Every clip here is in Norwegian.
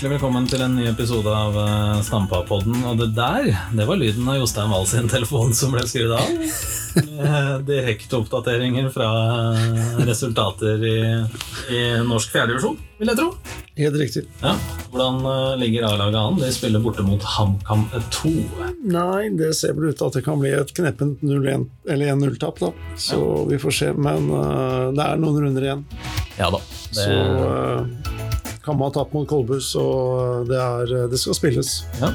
hjertelig velkommen til en ny episode av Stampapodden. Stampa-podden. Og det der, det var lyden av Jostein Wahl sin telefon som ble skrudd av. Med Direkte oppdateringer fra eh, resultater i, i norsk fjerdedivisjon, vil jeg tro. Helt riktig. Ja. Hvordan eh, ligger A-laget an? De spiller borte mot HamKam 2. Nei, det ser vel ut til at det kan bli et kneppent 0-1 eller 1-0-tap, da. Så vi får se. Men uh, det er noen runder igjen. Ja da. Det, Så uh, Kamma har tapt mot Kolbus, og det, er, det skal spilles. ja.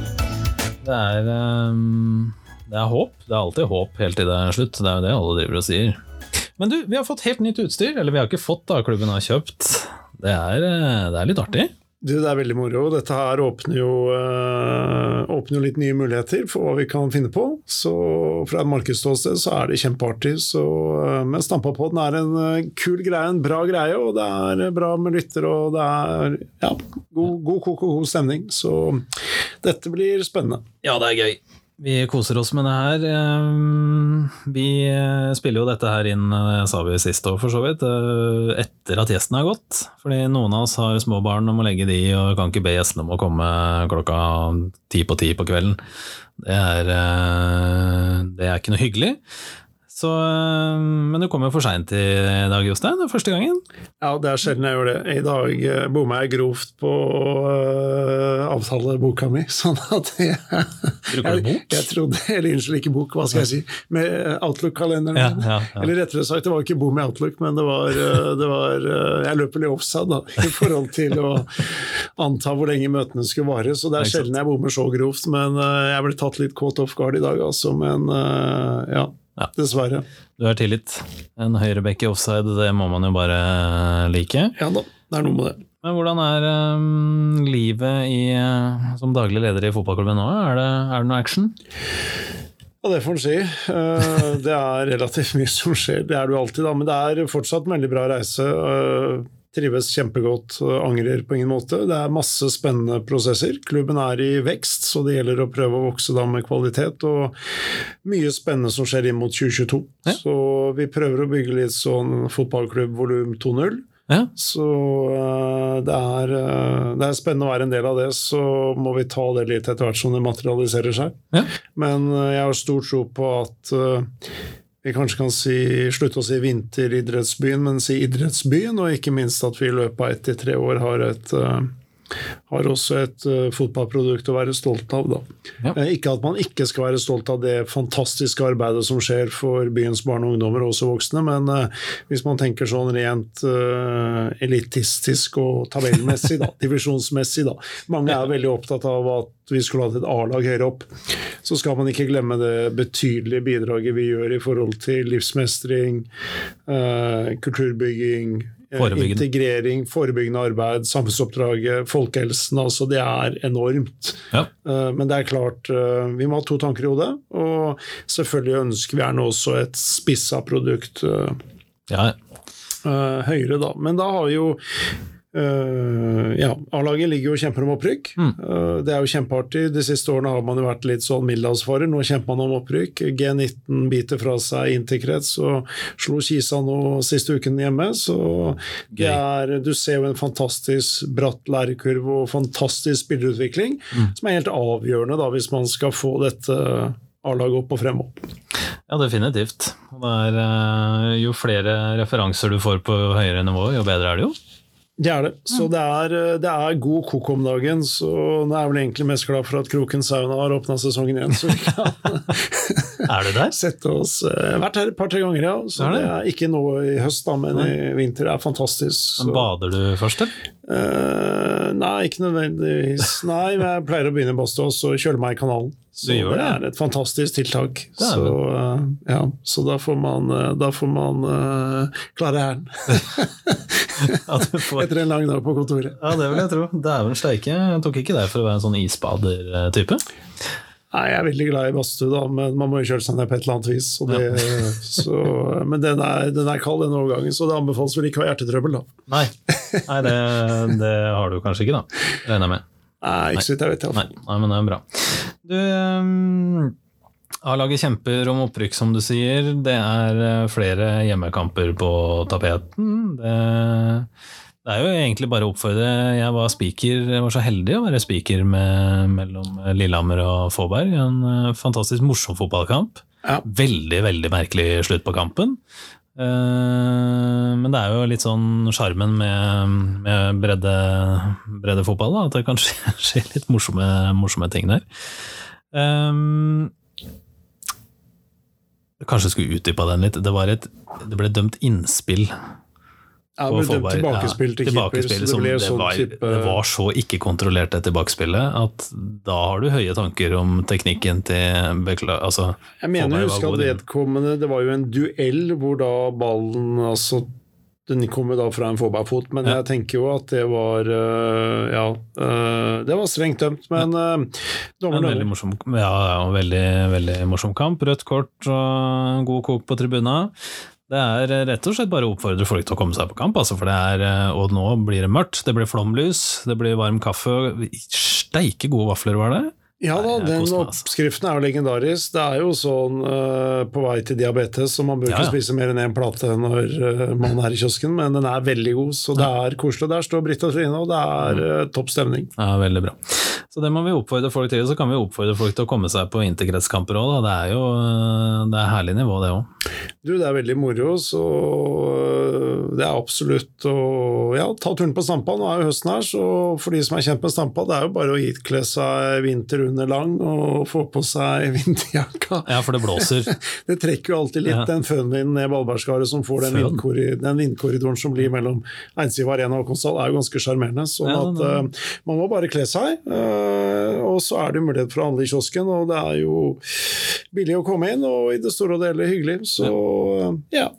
det er um, Det er håp. Det er alltid håp helt til det er slutt. Det er jo det alle driver og sier. Men du, vi har fått helt nytt utstyr. Eller vi har ikke fått, da. Klubben har kjøpt. Det er, eh, det er litt artig. Du, det er veldig moro. Dette her åpner jo, øh, åpner jo litt nye muligheter for hva vi kan finne på. Så fra et markedsståsted så er det kjempeartig. Så, øh, men Stampapodden er en uh, kul greie, en bra greie, og det er bra med lyttere, og det er ja, god, god god, god stemning. Så dette blir spennende. Ja, det er gøy. Vi koser oss med det her. Ehm, Vi eh, spiller jo dette her inn, eh, sa vi sist òg for så vidt, eh, etter at gjesten har gått. Fordi noen av oss har små barn og må legge de, og kan ikke be gjestene om å komme klokka ti på ti på kvelden. Det er, det er ikke noe hyggelig. Så, eh, men du kom jo for seint i dag, Jostein. Første gangen. Ja, det er sjelden jeg gjør det. I dag uh, bomma jeg grovt på uh, avtaleboka mi, sånn at jeg, Bruker du bok? Jeg, jeg trodde, eller unnskyld, ikke bok, hva skal jeg si, med Outlook-kalenderen Ja, ja, ja. Eller rettere sagt, det var ikke bom i Outlook, men det var, det var uh, Jeg løper litt offside da, i forhold til å anta hvor lenge møtene skulle vare, så det er sjelden jeg bommer så grovt. Men uh, jeg ble tatt litt caught off guard i dag, altså. Men uh, ja, Ja. dessverre. Du er tilgitt. En høyrebekk i offside, det må man jo bare like. Ja da, det er noe med det. Men hvordan er um, livet i, eh, som daglig leder i fotballklubben nå? Er det, er det noe action? Ja, det får en si. Eh, Det er relativt mye som skjer, det er det jo alltid, da. Men det er fortsatt en veldig bra reise. Eh, Trives kjempegodt, eh, angrer på ingen måte. Det er masse spennende prosesser. Klubben er i vekst, så det gjelder å prøve å vokse da med kvalitet. Og mye spennende som skjer inn mot 2022. Ja. Så vi prøver å bygge litt sånn fotballklubb volum 2.0. Ja. Så eh, det, er, eh, det er spennende å være en del av det. Så må vi ta det litt etter hvert som det materialiserer seg. Ja. Men jeg har stor tro på at vi kanskje kan si, slutte å si vinteridrettsbyen, men si idrettsbyen. Og ikke minst at vi i løpet av ett til tre år har et eh, har også et uh, fotballprodukt å være stolt av. Da. Ja. Eh, ikke at man ikke skal være stolt av det fantastiske arbeidet som skjer for byens barn og ungdommer, og også voksne, men uh, hvis man tenker sånn rent uh, elitistisk og tabellmessig, da, divisjonsmessig da. Mange er veldig opptatt av at vi skulle hatt et A-lag høyere opp. Så skal man ikke glemme det betydelige bidraget vi gjør i forhold til livsmestring, kulturbygging. Integrering, forebyggende arbeid, samfunnsoppdraget, folkehelsen. altså Det er enormt. Ja. Eh, Men det er klart, eh, vi må ha to tanker i hodet. Og selvfølgelig ønsker vi gjerne også et spissa produkt eh, ja. eh, høyere, da. Men da har vi jo eh, ja, A-laget ligger jo og kjemper om opprykk. Mm. Uh, det er jo kjempeartig. De siste årene har man jo vært litt sånn middelhavsfarer. Nå kjemper man om opprykk. G19 biter fra seg inn til krets og slo Kisa nå siste uken hjemme. Så det er, du ser jo en fantastisk bratt lærekurve og fantastisk spillerutvikling, som er helt avgjørende da, hvis man skal få dette A-laget opp og frem opp. ja, definitivt. Er, eh, jo flere referanser du får på høyere nivå, jo bedre er det jo. Det er det. Så det er, det er god kok om dagen. Så nå er jeg vel egentlig mest glad for at Kroken sauna har åpna sesongen igjen, så vi kan Er det der? sette oss Jeg har vært her et par-tre ganger, ja. Så Er det? det er ikke nå i høst, da, men i vinter. Det er fantastisk. Men Bader du først, eller? Uh, nei, ikke nødvendigvis. Nei, men jeg pleier å begynne i badstua og så kjøle meg i kanalen. Så det det? er et fantastisk tiltak. Så, eh, ja, så da får man, eh, da får man uh, klare hæren får... etter en lang dag på kontoret. ja, det vil jeg tro. Dæven steike. Jeg tok ikke deg for å være en sånn isbader-type. Nei, Jeg er veldig glad i badstue, da, men man må jo kjøle seg ned på et eller annet vis. Det, så, men den er, den er kald, den overgangen, så det anbefales vel ikke å ha hjertetrøbbel. da. Nei, Nei det, det har du kanskje ikke, da. Regner jeg med. Nei, ikke så vidt jeg vet. Nei, nei, men det er bra. Du, um, A-laget kjemper om opprykk, som du sier. Det er eh, flere hjemmekamper på tapeten. Det, Det er jo egentlig bare å oppfordre Jeg var speaker, jeg var så heldig å være speaker med, mellom Lillehammer og Fåberg. En eh, fantastisk morsom fotballkamp. Ja. Veldig, veldig merkelig slutt på kampen. Eh, men det er jo litt sånn sjarmen med, med bredde, breddefotball, at det kan skje, skje litt morsomme, morsomme ting der. Um, kanskje skulle utdypa den litt. Det, et, det ble dømt innspill Ja, det Fåberg. tilbakespill Ja, til keeper, så det som ble det, sånn var, type det var så ikke kontrollert det tilbakespillet at da har du høye tanker om teknikken til bekla, altså, Jeg mener jeg husker at vedkommende Det var jo en duell hvor da ballen altså den kom jo da fra en Fåberg-fot, men Ja. jeg tenker jo at det var øh, Ja, øh, det var strengt dømt, men øh, En dommeren veldig morsom, ja, ja, veldig, veldig morsom kamp. Rødt kort og god kok på tribuna. Det er rett og slett bare å oppfordre folk til å komme seg på kamp, altså, for det er, og nå blir det mørkt, det blir flomlys, det blir varm kaffe. Steike gode vafler var det. Ja da, Nei, den altså. oppskriften er jo legendarisk. Det er jo sånn uh, på vei til diabetes, så man bør Ja, ikke ja. spise mer enn én plate når uh, man er i kiosken, men den er veldig god, så det er koselig. Der står Britt og Trine, og det er øh, topp stemning. Ja, veldig bra. Så det må vi oppfordre folk til. Så kan vi oppfordre folk til å komme seg på interkretskamper òg. Det er jo det er herlig nivå, det òg. Du, det er veldig moro, så øh, det er absolutt å ja, ta turen på Stampa. Nå er jo høsten her, så for de som er kjent med Stampa, det er jo bare å ikle seg vinterunderlang og få på seg vinterjakka. Ja, for det blåser. Det trekker jo alltid litt Ja. den fønvinden ned Valbergskaret som får den, Føn? vindkorri- den vindkorridoren som blir mellom Einsiv Arena og Konsal, er jo ganske sjarmerende. Sånn Ja, at øh, man må bare kle seg, øh, og så er det mulighet for å handle i kiosken, og det er jo billig å komme inn, og i det store og hele hyggelig. Så ja.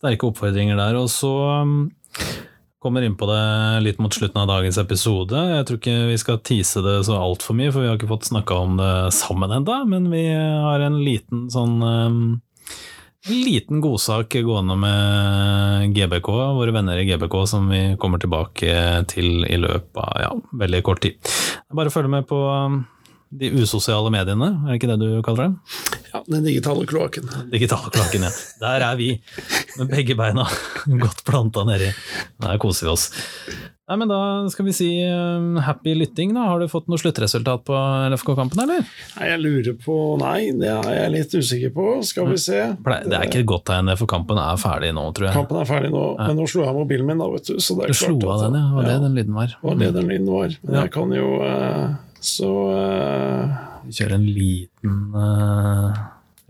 Sterke oppfordringer der. Og så um, kommer inn på det litt mot slutten av dagens episode. Jeg tror ikke vi skal tease det så altfor mye, for vi har ikke fått snakka om det sammen ennå. Men vi har en liten sånn um, liten godsak gående med GBK, våre venner i GBK, som vi kommer tilbake til i løpet av ja, veldig kort tid. Bare følg med på de usosiale mediene, er det ikke det du kaller dem? ja den digitale kloakken. Digitale kloakken, ja. Der er vi, med begge beina godt planta nedi. Der koser vi oss. Nei, men Da skal vi si um, happy lytting. da. Har du fått noe sluttresultat på LFK-kampen, eller? Nei, jeg lurer på Nei, det er jeg litt usikker på. Skal vi se. Det er ikke et godt tegn, for kampen er ferdig nå, tror jeg. Kampen er ferdig nå, men nå slo jeg mobilen min, da, vet du. Så det er Du slo av den, ja. Var det den lyden var? Var det den lyden var. Men Ja. jeg kan jo eh, Så uh, Vi kjører en liten uh,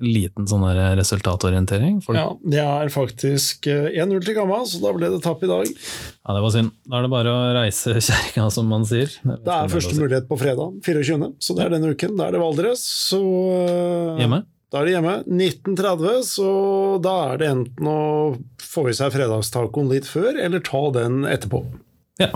liten sånn der resultatorientering. Folk, Ja, det er faktisk eh, 1-0 til Gamma, så da ble det tapp i dag. Ja, det var synd. Da er det bare å reise kjerringa, som man sier. Det er første mulighet på fredag, 24., så det er denne uken. Da er det Valdres. Så eh, Hjemme? Da er det hjemme. 1930, så da er det enten å få i seg fredagstacoen litt før, eller ta den etterpå. Ja.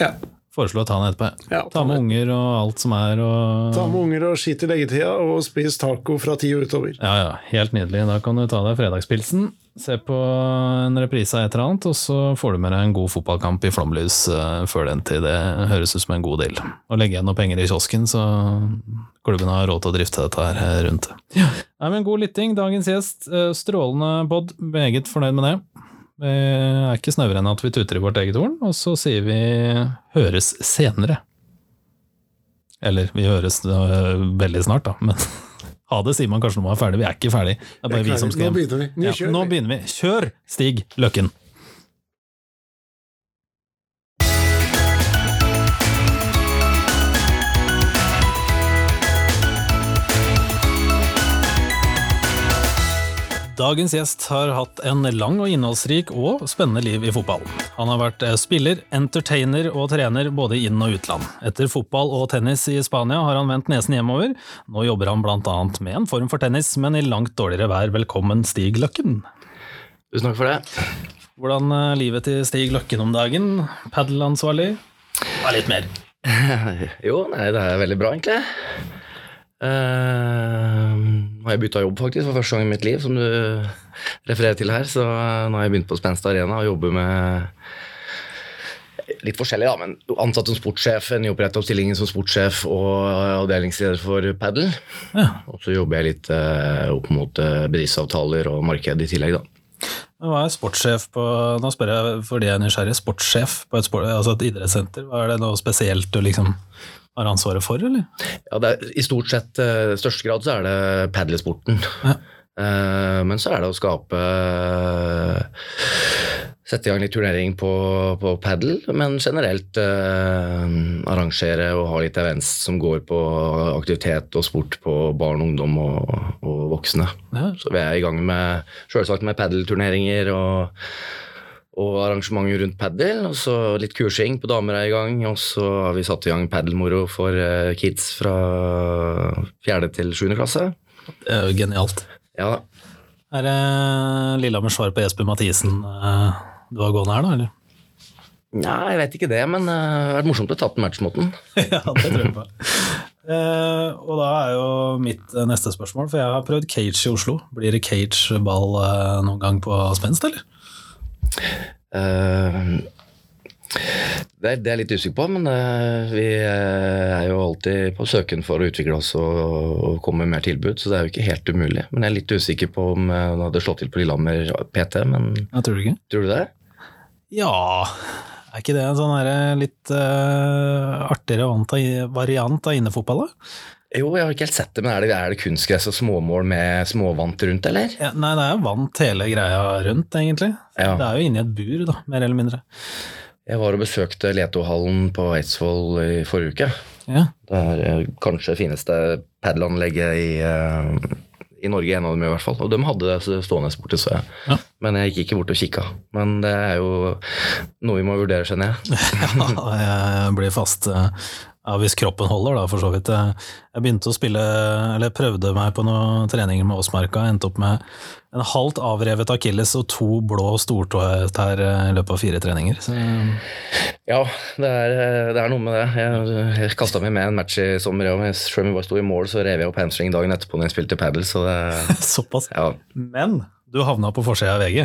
Ja. Foreslå å ta den etterpå. Ja, Ta med unger og alt som er. Og... Ta med unger og skitt i leggetida, og spis taco fra ti og utover. Ja, ja, helt nydelig. Da kan du ta deg fredagspilsen, se på en reprise av et eller annet, og så får du med deg en god fotballkamp i flomlys eh, før den tid. Det høres ut som en god deal. Og legge igjen noe penger i kiosken, så klubben har råd til å drifte dette her eh, rundt. Ja. Nei, men God lytting. Dagens gjest, eh, strålende pod. Meget fornøyd med det. Vi er ikke snauere enn at vi tuter i vårt eget horn, og så sier vi høres senere. Eller vi høres øh, veldig snart, da. Men ha det sier man kanskje når man er ferdig. Vi er ikke ferdig. Det er bare vi som skal Nå begynner vi. Ja, nå begynner vi. Kjør, Stig Løkken! Dagens gjest har hatt en lang og innholdsrik og spennende liv i fotball. Han har vært eh, spiller, entertainer og trener både i inn- og utland. Etter fotball og tennis i Spania har han vendt nesen hjemover. Nå jobber han blant annet med en form for tennis, men i langt dårligere vær. Velkommen, Stig Løkken. Tusen takk for det. Hvordan er livet til Stig Løkken om dagen? Padelansvarlig? Ja, litt mer. jo, nei, det er veldig bra, egentlig. Eh, nå har jeg bytta jobb faktisk for første gang i mitt liv, som du refererer til her. Så eh, nå har jeg begynt på Spenstad Arena og jobber med litt forskjellig, da, men ansatt som sportssjef, nyoppretta stillingen som sportssjef og avdelingsleder for padel. Ja. Og så jobber jeg litt eh, opp mot eh, bedriftsavtaler og marked i tillegg, da. Hva er sportssjef på Nå spør jeg fordi jeg er nysgjerrig. Sportssjef på et, sport, altså et idrettssenter, hva er det noe spesielt du liksom har ansvaret for, eller? Ja, er, I stort sett, uh, største grad, så er det padelsporten. Ja. Uh, men så er det å skape Sette i gang litt turnering på, på padel, men generelt uh, arrangere og ha litt events som går på aktivitet og sport på barn, ungdom og, og voksne. Ja. Så vi er i gang med selvsagt med padelturneringer og, og arrangementer rundt padel. Og så litt kursing på damer er i gang. Og så har vi satt i gang padelmoro for eh, kids fra fjerde til sjuende klasse. Det er jo genialt. Ja da. Er det Lillehammers svar på Jesper Mathisen eh, du har gående her, da? eller? Nei, jeg vet ikke det, men eh, det har vært morsomt å tatt den matchmåten. ja, det tror jeg på. Eh, og da er jo mitt eh, neste spørsmål, for jeg har prøvd cage i Oslo. Blir det cageball eh, noen gang på spenst, eller? Eh, det, er, det er litt usikker på, men eh, vi eh, er jo alltid på søken for å utvikle oss og, og komme med mer tilbud, så det er jo ikke helt umulig. Men jeg er litt usikker på om hun hadde slått til på Lillehammer PT, men Jeg tror ikke. tror du det? Ja, er ikke det en sånn litt uh, artigere variant av innefotball, da? Jo, jeg har ikke helt sett det, men er det, er det kunstgress og småmål med småvant rundt, eller? Ja, nei, det er jo vant hele greia rundt, egentlig. Ja. Det er jo inni et bur, da, mer eller mindre. Jeg var og besøkte Letohallen på Eidsvoll i forrige uke. Ja, Det er kanskje det fineste padelanlegget i, eh, i Norge, en av dem i hvert fall. Og de hadde det stående borte, så jeg. Ja. Men jeg gikk ikke bort og kikka. Men det er jo noe vi må vurdere, skjønner jeg. ja, jeg blir fast eh, ja, hvis kroppen holder, da, for så vidt. Jeg jeg begynte å spille, eller prøvde meg på noen treninger med Åsmarka, endte opp med en halvt avrevet akilles og to blå stortåtær i løpet av fire treninger. Så, Ja, det er, eh, det er noe med det. Jeg, jeg kasta meg med en match i sommer, og selv om vi bare sto i mål, så rev jeg opp hamstring dagen etterpå når jeg spilte padel, så det såpass. ja. Men du havna på forsida av VG.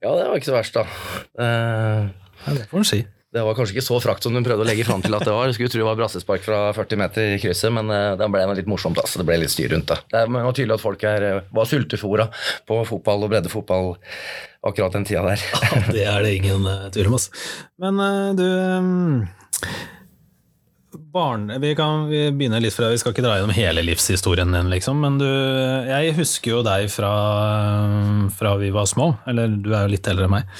ja, det var ikke så verst, da. Uh, Ja, det får en si. Det var kanskje ikke så frakt som hun prøvde å legge fram til at det var. Jeg skulle tro det var brassespark fra 40 meter i krysset, men eh, det ble en litt morsomt. Altså. Det ble litt styr rundt det. Det var tydelig at folk her eh, var sultefora på fotball og breddefotball akkurat den tida der. Ja, det er det ingen uh, tvil om. altså. Men eh, du mm, Barn, vi kan begynne litt fra Vi skal ikke dra gjennom hele livshistorien din, liksom, men du Jeg husker jo deg fra, fra vi var små. Eller du er jo litt eldre enn meg.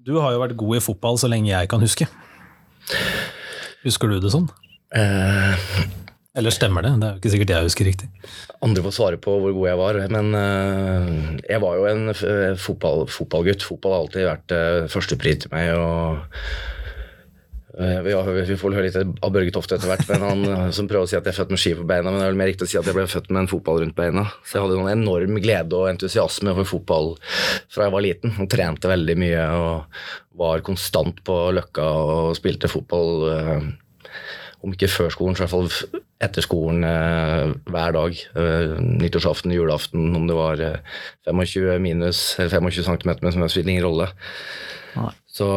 Du har jo vært god i fotball så lenge jeg kan huske. Husker du det sånn? Uh, Eller stemmer det? Det er jo ikke sikkert jeg husker riktig. andre får svare på hvor god jeg var, men uh, jeg var jo en eh, fotball, fotballgutt. Fotball har alltid vært uh, førstepri til meg. og vi, har, vi får høre litt av Børge Tofte etter hvert, men han eh, som prøver å si at jeg er født med ski på beina, men det er vel mer riktig å si at jeg ble født med en fotball rundt beina. Så jeg hadde en enorm glede og entusiasme for fotball fra jeg var liten. Og trente veldig mye og var konstant på Løkka og spilte fotball. eh, om ikke før skolen, så i hvert fall etter skolen eh, hver dag. Eh, nyttårsaften, julaften, om det var eh, 25 minus eller 25 cm, men som spiller ingen rolle. Så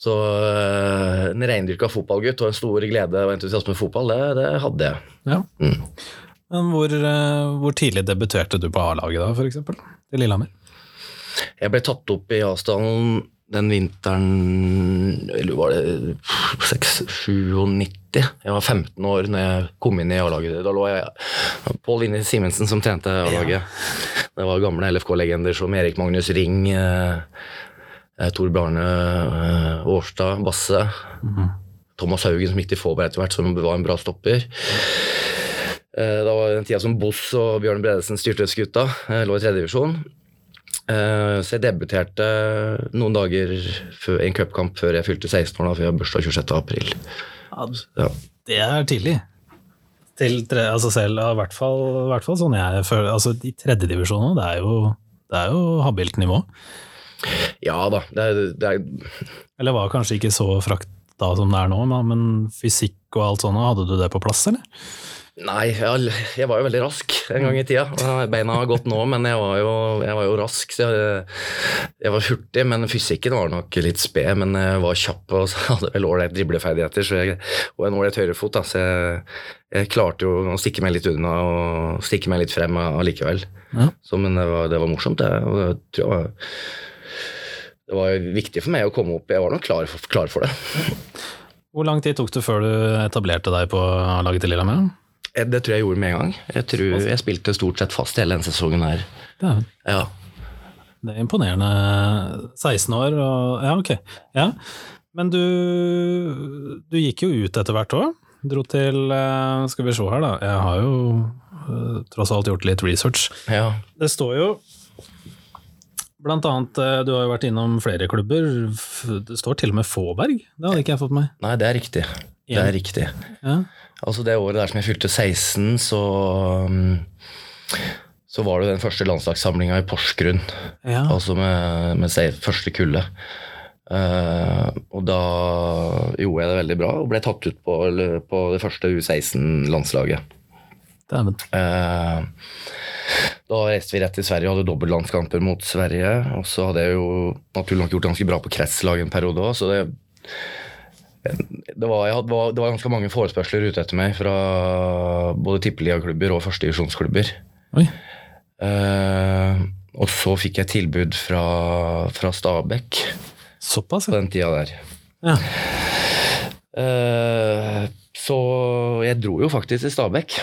så eh, en reindyrka fotballgutt og en stor glede og entusiasme for fotball, det, det hadde jeg. Ja. Mm. Men hvor, eh, hvor tidlig debuterte du på A-laget da, eksempel? I Lillehammer? Jeg ble tatt opp i Asdalen den vinteren Eller var det 96-97? Jeg var 15 år når jeg kom inn i A-laget. Da lå jeg Pål Linni Simensen som trente A-laget. Det var gamle LFK-legender som Erik Magnus Ring, eh, Tor Bjarne eh, Årstad, Basse. Thomas Haugen som gikk til Faaberg etter hvert, som var en bra stopper. Eh, Da var den tida som Boss og Bjørn Bredesen styrte skuta. Lå i tredje divisjon. Eh, Så jeg debuterte noen dager før, en cupkamp før jeg fylte 16 år, da, for jeg har bursdag 26. april. Ja, Ja. Det er tidlig. Til tre, altså selv, i hvert fall, i hvert fall sånn jeg føler altså I tredjedivisjon òg, det er jo det er jo habilt nivå. Ja da, det er, det er Eller var kanskje ikke så frakt da som det er nå, men- fysikk og alt sånt, hadde du det på plass, eller? Nei, jeg, jeg var jo veldig rask en gang i tida. Beina har gått nå, men jeg var jo, jeg var jo rask. Så jeg, jeg, var hurtig, men fysikken var nok litt sped. Men jeg var kjapp og hadde vel ålreit dribleferdigheter så jeg, og en ålreit høyrefot. Da, så jeg, jeg, klarte jo å stikke meg litt unna og stikke meg litt frem allikevel. Ja. Så, men det var, det var morsomt, det. Og det tror jeg var, det var viktig for meg å komme opp. Jeg var nok klar for, klar for det. Hvor lang tid tok det før du etablerte deg på laget til Lillehammer? Eh, det tror jeg gjorde med en gang. Jeg tror jeg spilte stort sett fast hele den sesongen her. Det er, ja. det er imponerende. 16 år og Ja, ok. Ja. Men du, du gikk jo ut etter hvert òg. Dro til eh, Skal vi se her, da. Jeg har jo uh, tross alt gjort litt research. Ja. Det står jo Blant annet, du har jo vært innom flere klubber. Det står til og med Fåberg. Det hadde ikke jeg fått med meg. Nei, det er riktig. Det er riktig. Ja. Altså Det året der som jeg fylte 16, så um, så var det jo den første landslagssamlinga i Porsgrunn. Ja. Altså med, med første kullet. Uh, og da gjorde jeg det veldig bra og ble tatt ut på, på det første U16-landslaget. Uh, da reiste vi rett til Sverige og hadde dobbeltlandskamper mot Sverige. Og så hadde jeg jo naturlig nok gjort ganske bra på kretslaget en periode òg, så det det var, hadde, det var, ganske mange forespørsler ute etter meg fra både tippeligaklubber og førstedivisjonsklubber. Uh, og så fikk jeg tilbud fra, fra Stabæk Såpass, på den tida der. Ja. Uh, så jeg dro jo faktisk til Stabæk.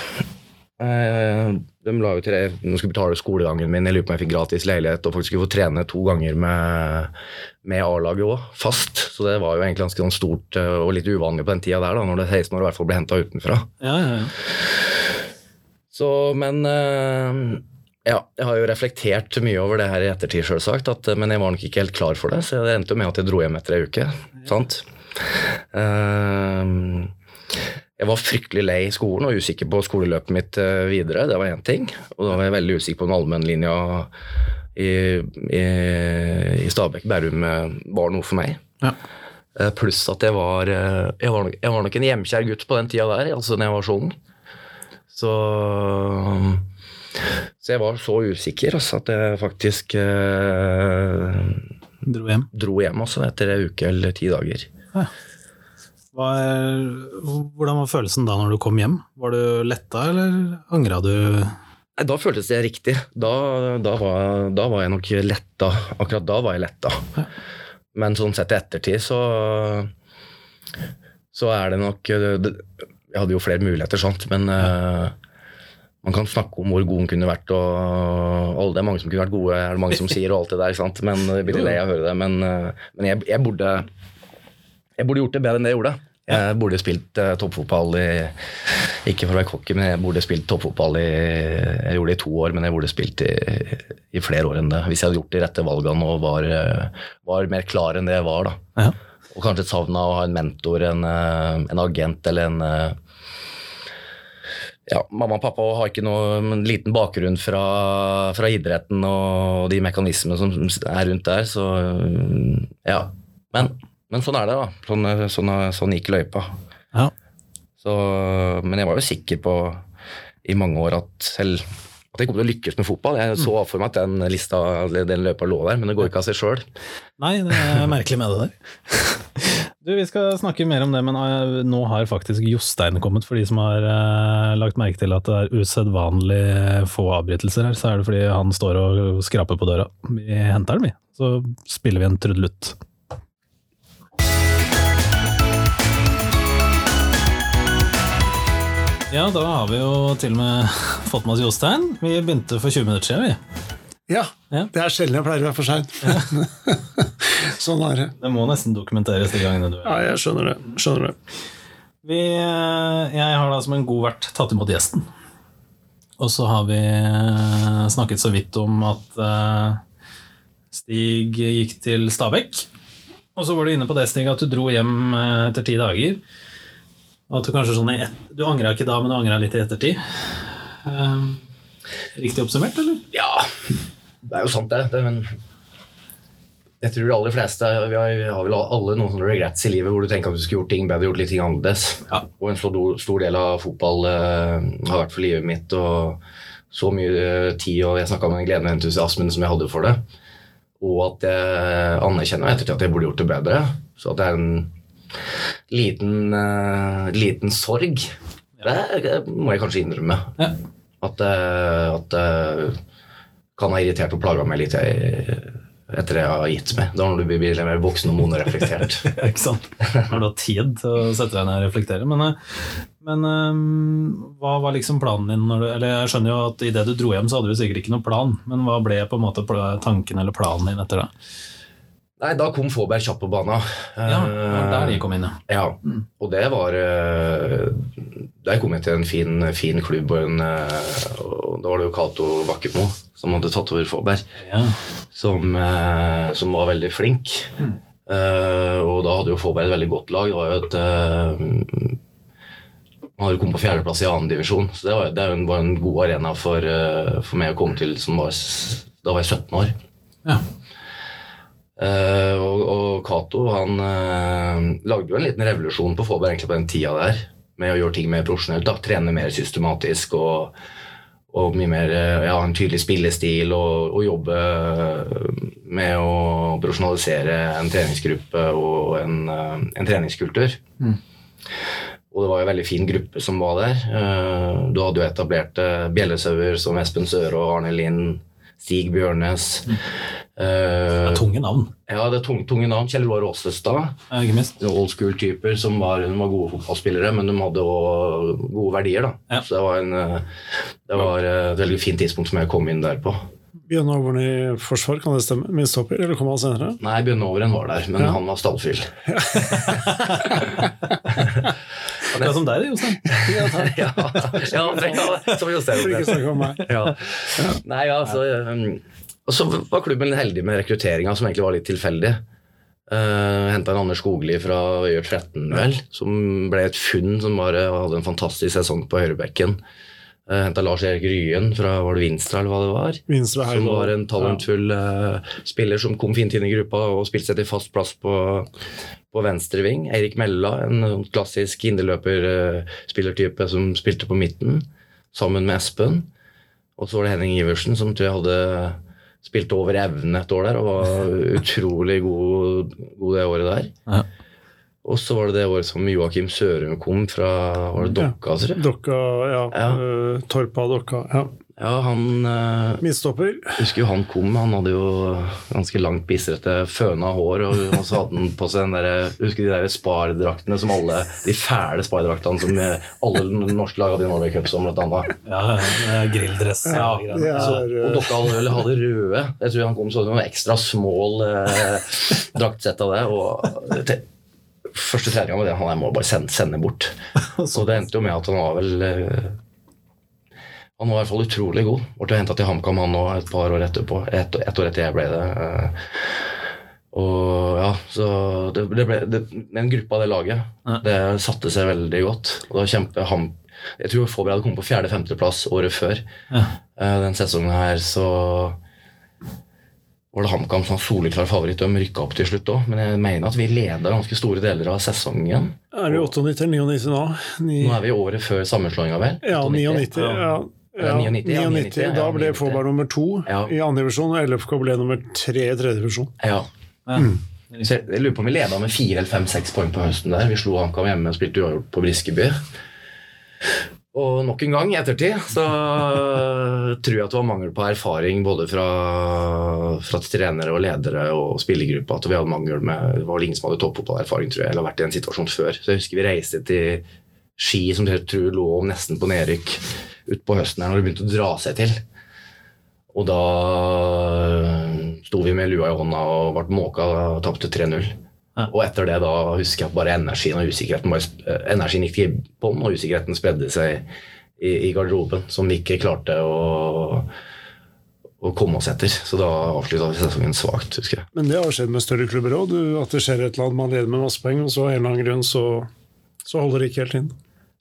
Uh, de la jo til Nå skulle betale skolegangen min, jeg lurer på om jeg fikk gratis leilighet og faktisk skulle få trene to ganger med, med A-laget òg, fast. Så det var jo egentlig ganske sånn stort uh, og litt uvanlig på den tida der, da, når det 16 år i hvert fall ble henta utenfra. Ja, ja, ja. Så, men uh, ja, jeg har jo reflektert mye over det her i ettertid, selvsagt, at, men jeg var nok ikke helt klar for det, så det endte jo med at jeg dro hjem etter ei uke. sant? Uh, jeg var fryktelig lei i skolen og usikker på skoleløpet mitt eh, videre. Det var én ting. Og da var jeg veldig usikker på om allmennlinja i, i, i Stabekk Bærum eh, var noe for meg. Ja. Eh, pluss at jeg var, jeg var, nok, jeg var nok en hjemkjær gutt på den tida der, altså da jeg var så ung. Så, så jeg var så usikker altså, at jeg faktisk eh, Dro hjem? Dro hjem også etter en uke eller ti dager. Ja. Hvordan var følelsen da når du kom hjem? Var du letta, eller angra du? Da føltes det riktig. Da, da, var, da, var, jeg nok letta. Akkurat da var jeg letta. Ja. Men sånn sett i ettertid så så er det nok Jeg hadde jo flere muligheter, sant, men ja. uh, man kan snakke om hvor god hun kunne vært, og, alle det er mange som kunne vært gode, er det mange som sier, og alt det der, sant? men jeg blir lei av å høre det. Men, men jeg, jeg, burde, jeg burde gjort det bedre enn det jeg gjorde. Jeg burde spilt uh, toppfotball i Ikke for å være cocky, men jeg burde spilt toppfotball i Jeg gjorde det i to år, men jeg burde spilt i, i flere år enn det. Hvis jeg hadde gjort de rette valgene og var, uh, var mer klar enn det jeg var. da. Ja. Og kanskje savna å ha en mentor, en, uh, en agent eller en ja, Mamma og pappa har ikke noen liten bakgrunn fra, fra idretten og de mekanismene som er rundt der, så ja. Men men sånn er det, da. Sånn, sånn, sånn gikk løypa. Ja. Så, men jeg var jo sikker på i mange år at selv at jeg kom til å lykkes med fotball. Jeg så for meg at den lista, den løypa lå der, men det går ikke av seg sjøl. Nei, det er merkelig med det der. Du, Vi skal snakke mer om det, men nå har faktisk Jostein kommet. For de som har uh, lagt merke til at det er usedvanlig få avbrytelser her, så er det fordi han står og skraper på døra. Vi henter den, vi. Så spiller vi en trudelutt. Ja, da har vi jo til og med fått med oss Jostein. Vi begynte for 20 minutter siden, vi. Ja, Ja. det er sjelden jeg pleier å være for sein. sånn er det. Det må nesten dokumenteres de gangene du er Ja, jeg skjønner det. Skjønner det. Vi, eh, jeg har da som en god vert tatt imot gjesten. Og så har vi eh, snakket så vidt om at eh, Stig gikk til Stabekk. Og så var du inne på det, Stig, at du dro hjem etter ti dager. Og at du kanskje sånn et, Du angra ikke da, men du angra litt i ettertid. Um, riktig oppsummert, eller? Ja, det er jo sant, det. det men Jeg tror de aller fleste Vi har, vi har vel alle noen sånne regrets i livet hvor du tenker at du skulle gjort ting bedre, gjort litt ting annerledes. Ja. Og en så stor del av fotball uh, har vært for livet mitt. og så mye eh, tid, og jeg snakka med den gleden og entusiasmen som jeg hadde for det. Og at jeg anerkjenner ettertid at jeg burde gjort det bedre. Så at det er en liten, uh, liten sorg. Det, det må jeg kanskje innrømme. Ja. At, eh, at det kan ha irritert og plaga meg litt eh, etter jeg har gitt meg. Da når du blir litt mer voksen og moden og reflektert. Ikke sant? Når du har tid til å sette deg ned og reflektere. Men, eh, men eh, hva var liksom planen din? Når du, eller jeg skjønner jo at Idet du dro hjem, så hadde du sikkert ikke noen plan. Men hva ble på en måte tanken eller planen din etter det? Nei, da kom Fåberg kjapt på banen. Ja, der de kom inn, ja. Ja, og det var eh, Der kom jeg til en fin, fin klubb, og, en, eh, og da var det jo Cato Bakkemo som hadde tatt over Fåberg, ja. som, eh, som var veldig flink. Eh, og da hadde jo Fåberg et veldig godt lag. Det var jo et Han hadde kommet på fjerdeplass i annen divisjon, så det var, det var en god arena for, for meg å komme til som var, da var jeg 17 år. ja. Eh, og, og Cato han uh, lagde jo en liten revolusjon på Fåberg egentlig på den tida der, med å gjøre ting mer profesjonelt. da, Trene mer systematisk og, og mye mer eh, ja, en tydelig spillestil og, og jobbe med å profesjonalisere en treningsgruppe og en, en treningskultur. Og det var jo en veldig fin gruppe som var der. Du hadde jo etablerte bjellesauer som Espen Søre og Arne Lind, Stig Bjørnes. Det Eh, er tunge navn, ja, det er tunge, tunge navn. Kjell Roar Åsestad. Old school-typer som var, var gode fotballspillere, men de hadde òg gode verdier. da. Ja. Så det var, en, eh, det var eh, et veldig fint tidspunkt som jeg kom inn der på. Bjørn Overen i forsvar, kan det stemme? Midtstopper, eller kom han senere? Nei, Bjørn Overen var der, men Ja. han var stallfyll. Akkurat som deg, Jostein. Ja, takk. ja, ja, ja, som Jostein. For ikke snakke om meg. ja. Nei, altså um, Og så var klubben heldig med rekrutteringa, som egentlig var litt tilfeldig. Uh, Henta en Anders Skogli fra Øyer 13, vel, som ble et funn som bare hadde en fantastisk sesong på høyrebekken. Uh, Henta Lars Erik Ryen fra var det Vinstra, eller hva det var. Vinstra, Som var en talentfull uh, spiller som kom fint inn i gruppa og spilte seg til fast plass på, på venstre ving. Eirik Mella, en klassisk indreløperspillertype som spilte på midten, sammen med Espen. Og så var det Henning Iversen, som tror jeg hadde spilt over evne et år der og var utrolig god, god det året der. Ja. Og så var det det året som Joakim Sørum kom fra var det Dokka, tror jeg. Dokka, ja. Ja. eh, Torpa Dokka. ja. Ja, han eh, Midtstopper. Jeg husker jo han kom, han hadde jo ganske langt, bistrete, føna hår, og, og så hadde han på seg den der, husker de der Spar-draktene som alle, de fæle Spar-draktene som eh, alle norske lag hadde i Norway Cup som blant annet. Ja, ja, grilldress. Ja, Så, eh, og dere hadde, eller hadde røde. Jeg tror han kom sånn noen ekstra small eh, draktsett av det. og til, Første treninga med det, han der må bare sende, sende bort. Så det endte jo med at han var vel eh, Han var i hvert fall utrolig god. Ble henta til HamKam han òg et par år etterpå. Et, et år etter jeg ble det. eh, Og ja, så det, det ble, det, Den gruppa av det laget, Ja. det satte seg veldig godt. Og da kjempe ham, Jeg tror Fåberg hadde kommet på fjerde-femteplass året før. Ja. Eh, Den sesongen her så var det HamKam som var soleklar favoritt. De rykka opp til slutt òg, men jeg mener at vi leda ganske store deler av sesongen. Er det 98 eller 99 nå? Ni, Nå er vi året før sammenslåinga, vel? ja, 99. Ja. Ja, Ja, 99, ja, 99, 99, Da ble 99. Fåberg nummer to Ja. i andre divisjon, og LFK ble nummer tre i tredje divisjon. Ja. Ja. Så jeg, jeg lurer på om vi leda med fire eller fem-seks poeng på høsten der. Vi slo HamKam hjemme og spilte uavgjort på Briskeby. Og nok en gang i ettertid så tror jeg at det var mangel på erfaring både fra, fra trenere og ledere og spillergruppa. At vi hadde mangel med, Det var vel ingen som hadde toppfotballerfaring, tror jeg, eller vært i en situasjon før. Så jeg husker vi reiste til Ski, som jeg tror lå nesten på nedrykk utpå høsten her når det begynte å dra seg til. Og da sto vi med lua i hånda og ble måka og tapte 3-0. Ja. Og etter det da husker jeg at bare energien og usikkerheten bare, eh, energien gikk til bånn, og usikkerheten spredde seg i, i garderoben, som vi ikke klarte å, å komme oss etter. Så da avslutta vi sesongen svakt, husker jeg. Men det har skjedd med større klubber òg, at det skjer et eller annet, man leder med masse poeng, og så av en eller annen grunn så, så holder det ikke helt inn.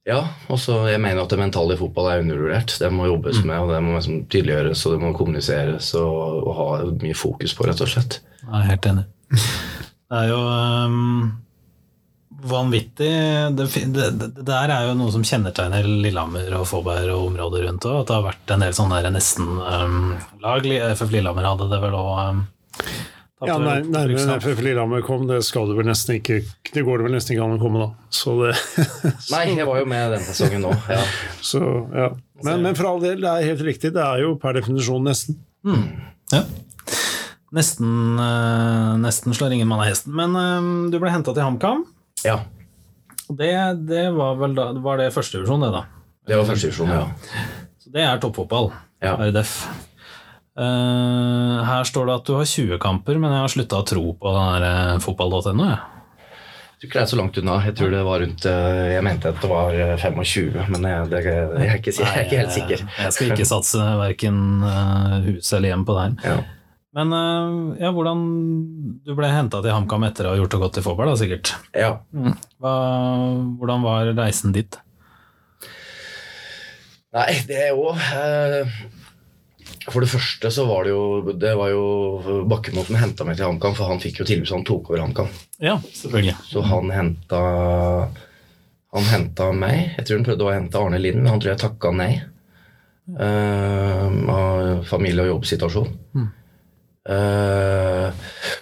Ja, og så jeg mener at det mentale i fotball er undervurdert. Det må jobbes med, og det må liksom tydeliggjøres og det må kommuniseres og, og ha mye fokus på, rett og slett. Jeg er helt enig. Det er jo um, vanvittig det, det, det der er jo noe som kjennetegner Lillehammer og Fåberg og området rundt òg. At det har vært en del sånne der nesten-lag. FF Lillehammer hadde det vel òg. Ja, nei, Nærmere enn FF Lillehammer kom, det skal du vel nesten ikke Det går det vel nesten ikke an å komme, da. Så det Nei, jeg var jo med den sesongen nå. Ja. så, ja. men, men for all del, det er helt riktig. Det er jo per definisjon nesten. Ja. Nesten, eh, nesten slår ingen mann av hesten. Men eh, du ble henta til HamKam. ja. Det, det var vel da Var det førstedivisjon, det, da? Det var første ja. ja. Så det er toppfotball. Ja. RDF. Eh, her står det at du har 20 kamper, men jeg har slutta å tro på eh, fotball.no. jeg. Jeg tror ikke det er så langt unna. Jeg tror det var rundt eh, Jeg mente at det var eh, 25, men jeg, det, jeg, er ikke, jeg er ikke helt sikker. Jeg skal ikke satse verken hus eller hjem på det her. Ja. Men ja, hvordan Du ble henta til HamKam etter å ha gjort det godt i fotball, da, sikkert. ja. Hva, hvordan var reisen dit? Nei, det er jo For det første så var det jo Det var jo Bakkemo som henta meg til HamKam, for han fikk jo tilbud så han tok over HamKam. Ja, selvfølgelig. Så han henta Han henta meg. Jeg tror han prøvde å hente Arne Lind, men han tror jeg takka nei. Uh, familie- og jobbsituasjon. Eh,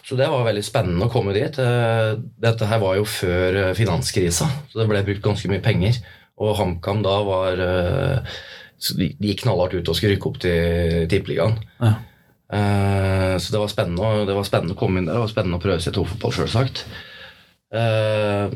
så det var veldig spennende å komme dit. Uh, dette her var jo før eh, finanskrisa, så det ble brukt ganske mye penger. Og HamKam da var eh, så De de gikk knallhardt ut og skulle rykke opp til Tippeligaen. Ja. Eh, så det var, spennende, det var spennende å komme inn der. Det var spennende å prøve seg til fotball, sjølsagt. Uh,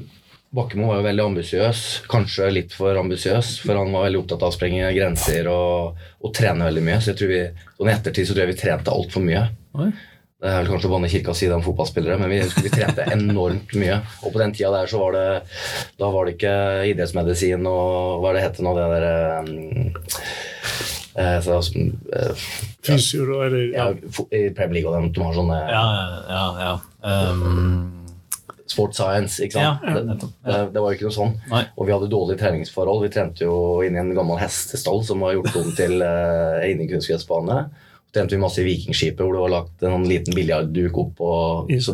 Bakkemo var jo veldig ambisiøs, kanskje litt for ambisiøs, for han var veldig opptatt av å sprenge grenser og, og trene veldig mye. Så jeg tror vi, sånn i ettertid så tror jeg vi trente altfor mye. Oi. Det er vel kanskje å banne kirka si det om fotballspillere, men vi, vi trente enormt mye. Og på den tida der så var det Da var det ikke idrettsmedisin og hva er det heter nå, det derre um, eh, så, eh, og eller ja, fo- I Premier League og dem, de har sånne Ja, ja, ja. Um, Sport science, ikke sant? Ja, det, det, det var jo ikke noe sånn. Nei. Og vi hadde dårlige treningsforhold. Vi trente jo inni en gammel hestestall som var gjort om til uh, innekunstgressbane. Så trente vi masse i Vikingskipet hvor det var lagt en sånn liten biljardduk opp på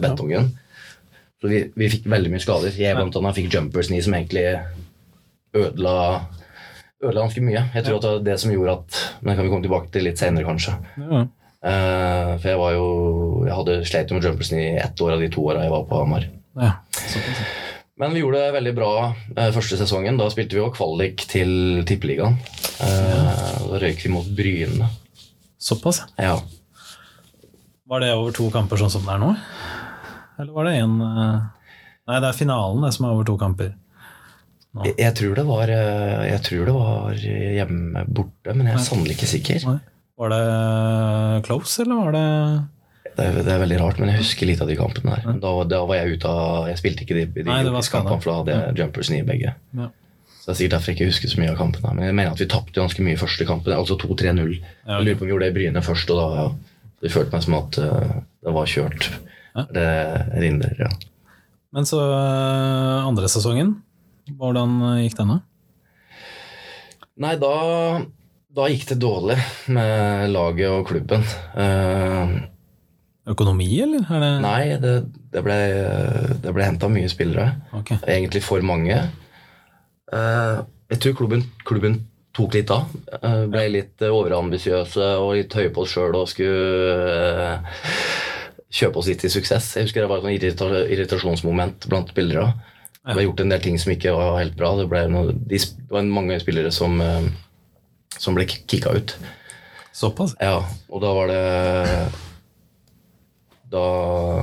betongen. Så vi, vi fikk veldig mye skader. Jeg blant annet fikk jumpers knee som egentlig ødela ødela ganske mye. Jeg tror at det var det som gjorde at Men det kan vi komme tilbake til litt senere, kanskje. ja. Uh, for jeg var jo Jeg hadde sleit med jumpers knee i ett år av de to åra jeg var på Hamar. ja. Men vi gjorde det veldig bra uh, første sesongen. Da spilte vi jo kvalik til Tippeligaen. Eh, Da røyk vi mot Bryne. Såpass, ja. Var det over to kamper sånn som det er nå? Eller var det én Nei, det er finalen det som er over to kamper. Jeg, jeg, tror det var, eh, jeg tror det var hjemme borte, men jeg er sannelig ikke sikker. Nei. Var det close, eller var det Det er, det er veldig rart, men jeg husker litt av de kampene der. Da, da var jeg ute av Jeg spilte ikke de, de Nei, det var kampene, for da hadde jeg jumpers i begge. Ja. Så det er sikkert derfor jeg ikke husker så mye av kampene. Men jeg mener at vi tapte ganske mye første kampen, altså 2-3-0. Ja, Jeg lurer på om vi gjorde det i Bryne først, og da ja, det følte meg som at uh, det var kjørt. Ja. Det rinner, ja. Men så øh, andre sesongen, hvordan gikk den da? Nei, da, da gikk det dårlig med laget og klubben. Uh, Økonomi, eller? Er det... nei, det, det ble, det ble henta mye spillere. Okay. Egentlig for mange. Eh, jeg tror klubben, klubben tok litt av. Eh, ble litt eh, overambisiøse og litt høye på oss sjøl og skulle kjøpe oss litt til suksess. Jeg husker det var et sånn irrita irritasjonsmoment blant spillere. Det ble gjort en del ting som ikke var helt bra. Det, ble noe, de, det var mange spillere som, som ble kicka ut. Såpass? Ja, og da var det Da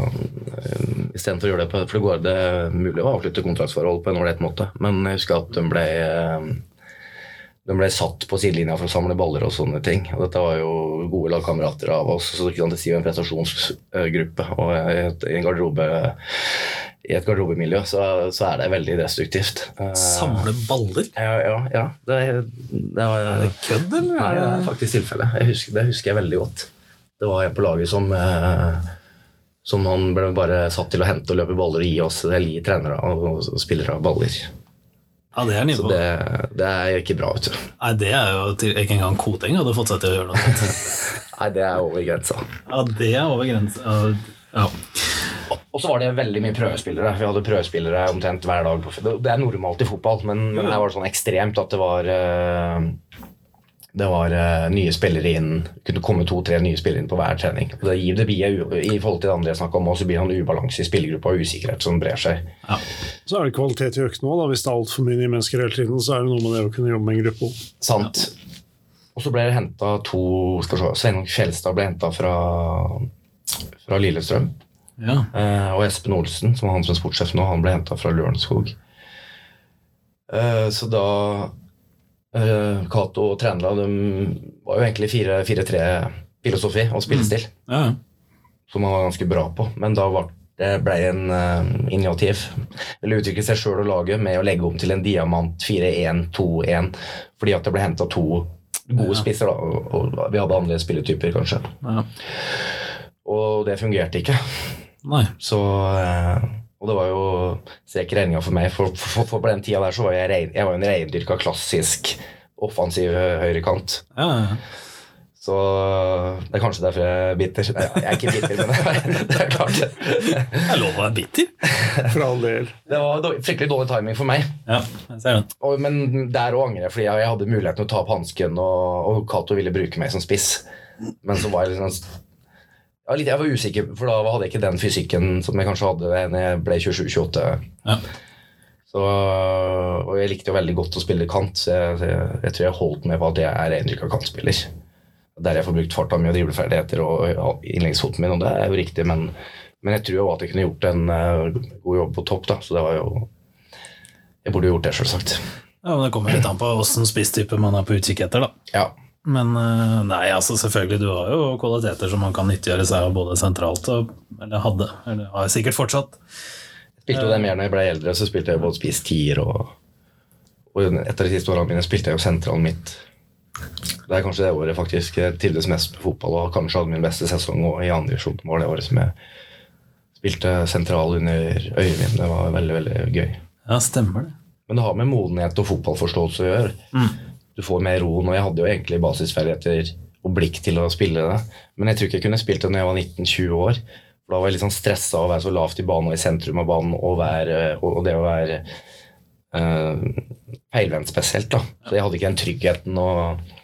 um, Istedenfor å gjøre det på For det går det er mulig å avslutte kontraktsforhold på en ålreit måte, men jeg husker at de ble eh, de ble satt på sidelinja for å samle baller og sånne ting. Og dette var jo gode lagkamerater av oss, så det kan jo en prestasjonsgruppe. Og i en garderobe i et garderobemiljø så, så er det veldig destruktivt. Eh, Samle baller? Ja, ja. ja. Det, det var, Er det kødd, eller? Nei, det er faktisk tilfellet. Det husker jeg veldig godt. Det var en på laget som eh, som han ble bare satt til å hente og løpe baller og gi oss eller gi trenere og, spillere baller. Ja, det er Så det, det er ikke bra, vet du. Nei, det er jo til, Ikke engang Koteng hadde fått seg til å gjøre noe sånt. Nei, det er over grensa. Ja, det er over grensa. Ja. Og så var det veldig mye prøvespillere. Vi hadde prøvespillere omtrent hver dag. på Det er normalt i fotball, men, men her var det sånn ekstremt at det var eh, det var uh, nye spillere inn. Kunne komme to-tre nye spillere inn på hver trening. Og Det gir det blir, I forhold til det andre jeg snakka om, også blir det en ubalanse i spillergruppa og usikkerhet som brer seg. Så er det kvalitet i øktene òg. Hvis det er altfor mye nye mennesker hele tiden, så er det noe med det å kunne jobbe med en gruppe òg. Sant. Og så ble det henta to skal se, Sveinung Fjelstad ble henta fra, fra Lillestrøm. ja. Uh, og Espen Olsen, som er han som er sportssjef nå, han ble henta fra Lørenskog. Uh, så da Cato og Trænla de var jo egentlig 4-3-filosofi og spillestil, ja. som han var ganske bra på. Men da var det ble en uh, initiativ. Eller utvikle seg sjøl og laget med å legge om til en diamant 4-1-2-1, fordi at det ble henta to gode spisser, da, og, og vi hadde andre spilletyper, kanskje. ja. Og det fungerte ikke. Nei. Så, eh, og det var jo strek i regninga for meg, for, for, for på den tida der så var jeg, rein, jeg var en reindyrka klassisk offensiv høyrekant. Ja, ja. Så det er kanskje derfor jeg er bitter. Nei, jeg er ikke bitter, men det er klart. Det er lov å være bitter. For all del. Det var fryktelig dårlig timing for meg. Ja, jeg ser det. Og, men der òg angrer jeg, fordi jeg, jeg hadde muligheten til å ta opp hansken, og, og Cato ville bruke meg som spiss. Men så var jeg sånn ja, litt, Jeg var usikker, for da hadde jeg ikke den fysikken som jeg kanskje hadde da jeg ble 27-28. Ja. Så, og jeg likte jo veldig godt å spille kant, så jeg, jeg, jeg tror jeg holdt med på at jeg er reindyrka kantspiller. Der jeg får brukt farta mi og dribleferdigheter og innleggsfoten min, og det er jo riktig, men, men jeg tror jo at jeg kunne gjort en uh, god jobb på topp, da, så det var jo Jeg burde jo gjort det, selvsagt. Ja, men Det kommer litt an på åssen spisstype man er på utkikk etter, da. Ja. Men eh, nei, altså selvfølgelig, du har jo kvaliteter som man kan nyttiggjøre seg av både sentralt og Eller hadde, eller har sikkert fortsatt. Spilte jo det mer når jeg ble eldre, så spilte jeg både spiss tier og Og etter de siste årene mine spilte jeg jo sentralen mitt. Det er kanskje det året faktisk jeg trivdes mest med fotball og kanskje hadde min beste sesong og i andre divisjon. det året som jeg spilte sentral under Øyvind. Det var veldig, veldig gøy. Ja, stemmer det. Men det har med modenhet og fotballforståelse å gjøre. Du får mer roen, og jeg hadde jo egentlig basisferdigheter og blikk til å spille det. Men jeg tror ikke jeg kunne spilt det når jeg var 19-20 år. For da var jeg litt sånn stressa av å være så lavt i banen og i sentrum av banen og, være, og det å være uh, feilvendt spesielt. da. Så jeg hadde ikke den tryggheten og,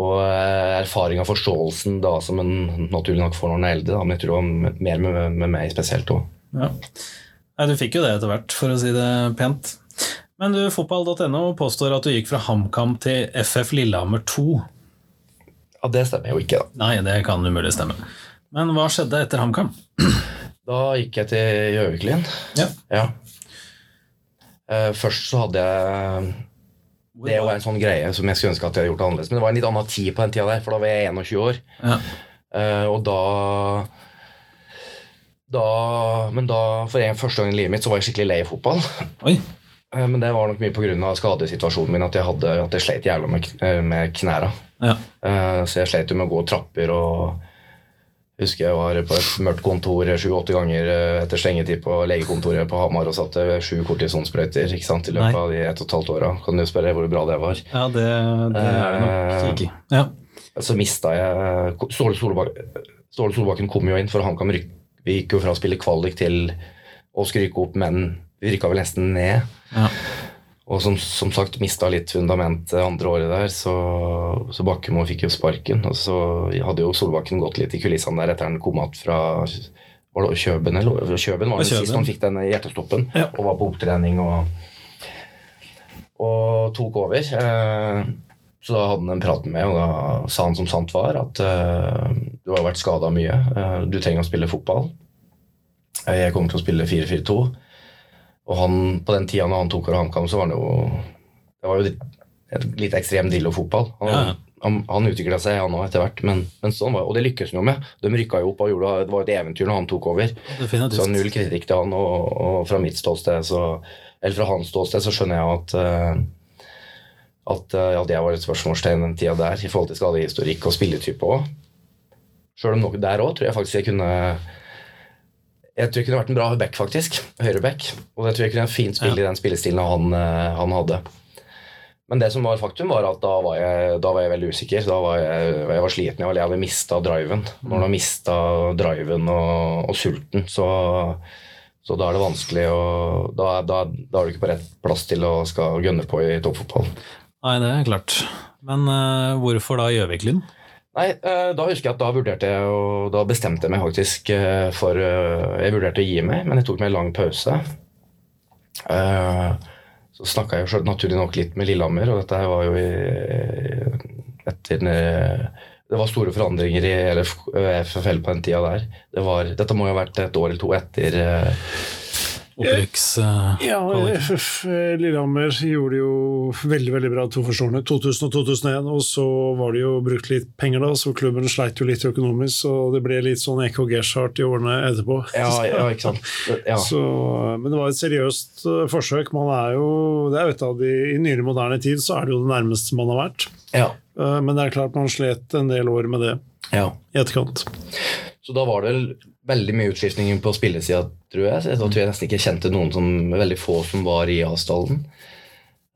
og eh, erfaring og forståelsen da som en naturlig nok får når en er eldre. Da. Men jeg tror det var mer med, med meg spesielt òg. Ja. Du fikk jo det etter hvert, for å si det pent. Men du, fotball.no påstår at du gikk fra HamKam til FF Lillehammer 2. Ja, det stemmer jo ikke, da. Nei, det kan umulig stemme. Men hva skjedde etter HamKam? Da gikk jeg til Gjøviklin. Ja. Ja. Eh, først så hadde jeg Det var en sånn greie som jeg skulle ønske at jeg hadde gjort annerledes. Men det var en litt annen tid på den tida der, for da var jeg 21 år. Ja. Eh, og da da, men da, for en første gang i livet mitt så var jeg skikkelig lei fotball. Oi. Eh, Men det var nok mye pga. skadesituasjonen min at jeg, hadde, at jeg slet jævla med, eh, med knæra. Ja. Eh, Så jeg slet jo med å gå trapper og husker jeg var på et mørkt kontor sju-åtte ganger etter stengetid på legekontoret på Hamar og satte sju kortisonsprøyter i løpet Nei. av de ett og et halvt åra. Kan du spørre hvor bra det var? Ja, det, det er det nok ikke. Ja. Så mista jeg Ståle Solbakken, Ståle Solbakken kom jo inn, for han kan rykke vi gikk jo fra å spille kvalik til å skryke opp, men vi rykka vel nesten ned. Ja. Og som, som sagt mista litt fundament andre året der, så, så Bakkemo fikk jo sparken. Og så hadde jo Solbakken gått litt i kulissene der etter han kom att fra var det Kjøben, eller? Kjøben var det sist han fikk den hjertestoppen Ja. og var på opptrening og, og tok over. Eh, så da hadde han en prat med meg, og da sa han som sant var, at eh, du har vært skada mye. Eh, du trenger å spille fotball. Jeg kommer til å spille 4-4-2. Og han, på den tida når han tok over HamKam, så var han jo Det var jo et litt ekstrem Drillo-fotball. Han, Ja, han, han utvikla seg, han òg, etter hvert. Men, men sånn var Og det lykkes han jo med. De rykka jo opp og gjorde det var et eventyr når han tok over. Så Definitivt. null kritikk til han, og, og fra mitt ståsted så Eller fra hans ståsted så skjønner jeg at uh, at eh, ja, det var et spørsmålstegn den tida der i forhold til skadehistorikk og spilletype òg. Sjøl om noe der òg tror jeg faktisk jeg kunne Jeg tror jeg kunne vært en bra back, faktisk. Høyreback. Og jeg tror jeg kunne vært en fint spille i den spillestilen han, eh, han hadde. Men det som var faktum, var at da var jeg, da var jeg veldig usikker. Da var jeg, jeg var sliten. Jeg hadde mista driven. Når du har mista driven og, og sulten, så, så, da er det vanskelig å da, da, da, er du ikke på rett plass til å skal gunne på i toppfotball. Nei, det er klart. Men uh, hvorfor da Gjøvik-Lyn? Nei, uh, Da husker jeg at da vurderte jeg og da bestemte jeg meg faktisk uh, for Jeg vurderte å gi meg, men jeg tok meg en lang pause. Så snakka jeg jo naturlig nok litt med Lillehammer, og dette var jo i, etter Det var store forandringer i FFL på den tida der. Det var, dette må jo ha vært et år eller to etter opprykks... Uh, ja, FF Lillehammer gjorde det jo veldig veldig bra to første årene, 2000 og 2001. Og så var det jo brukt litt penger, da, så klubben sleit jo litt økonomisk. Så det ble litt sånn EKG-chart i årene etterpå. Ja, ja ikke sant. Ja. Så, men det var et seriøst uh, forsøk. Man er jo, det er jo et av de, I nyere moderne tid så er det jo det nærmeste man har vært. Ja. Men det er klart man slet en del år med det ja. i etterkant. Så da var det veldig mye utskiftninger på spillesida, tror jeg. Så da tror jeg nesten ikke kjente noen som veldig få som var i Asdalen.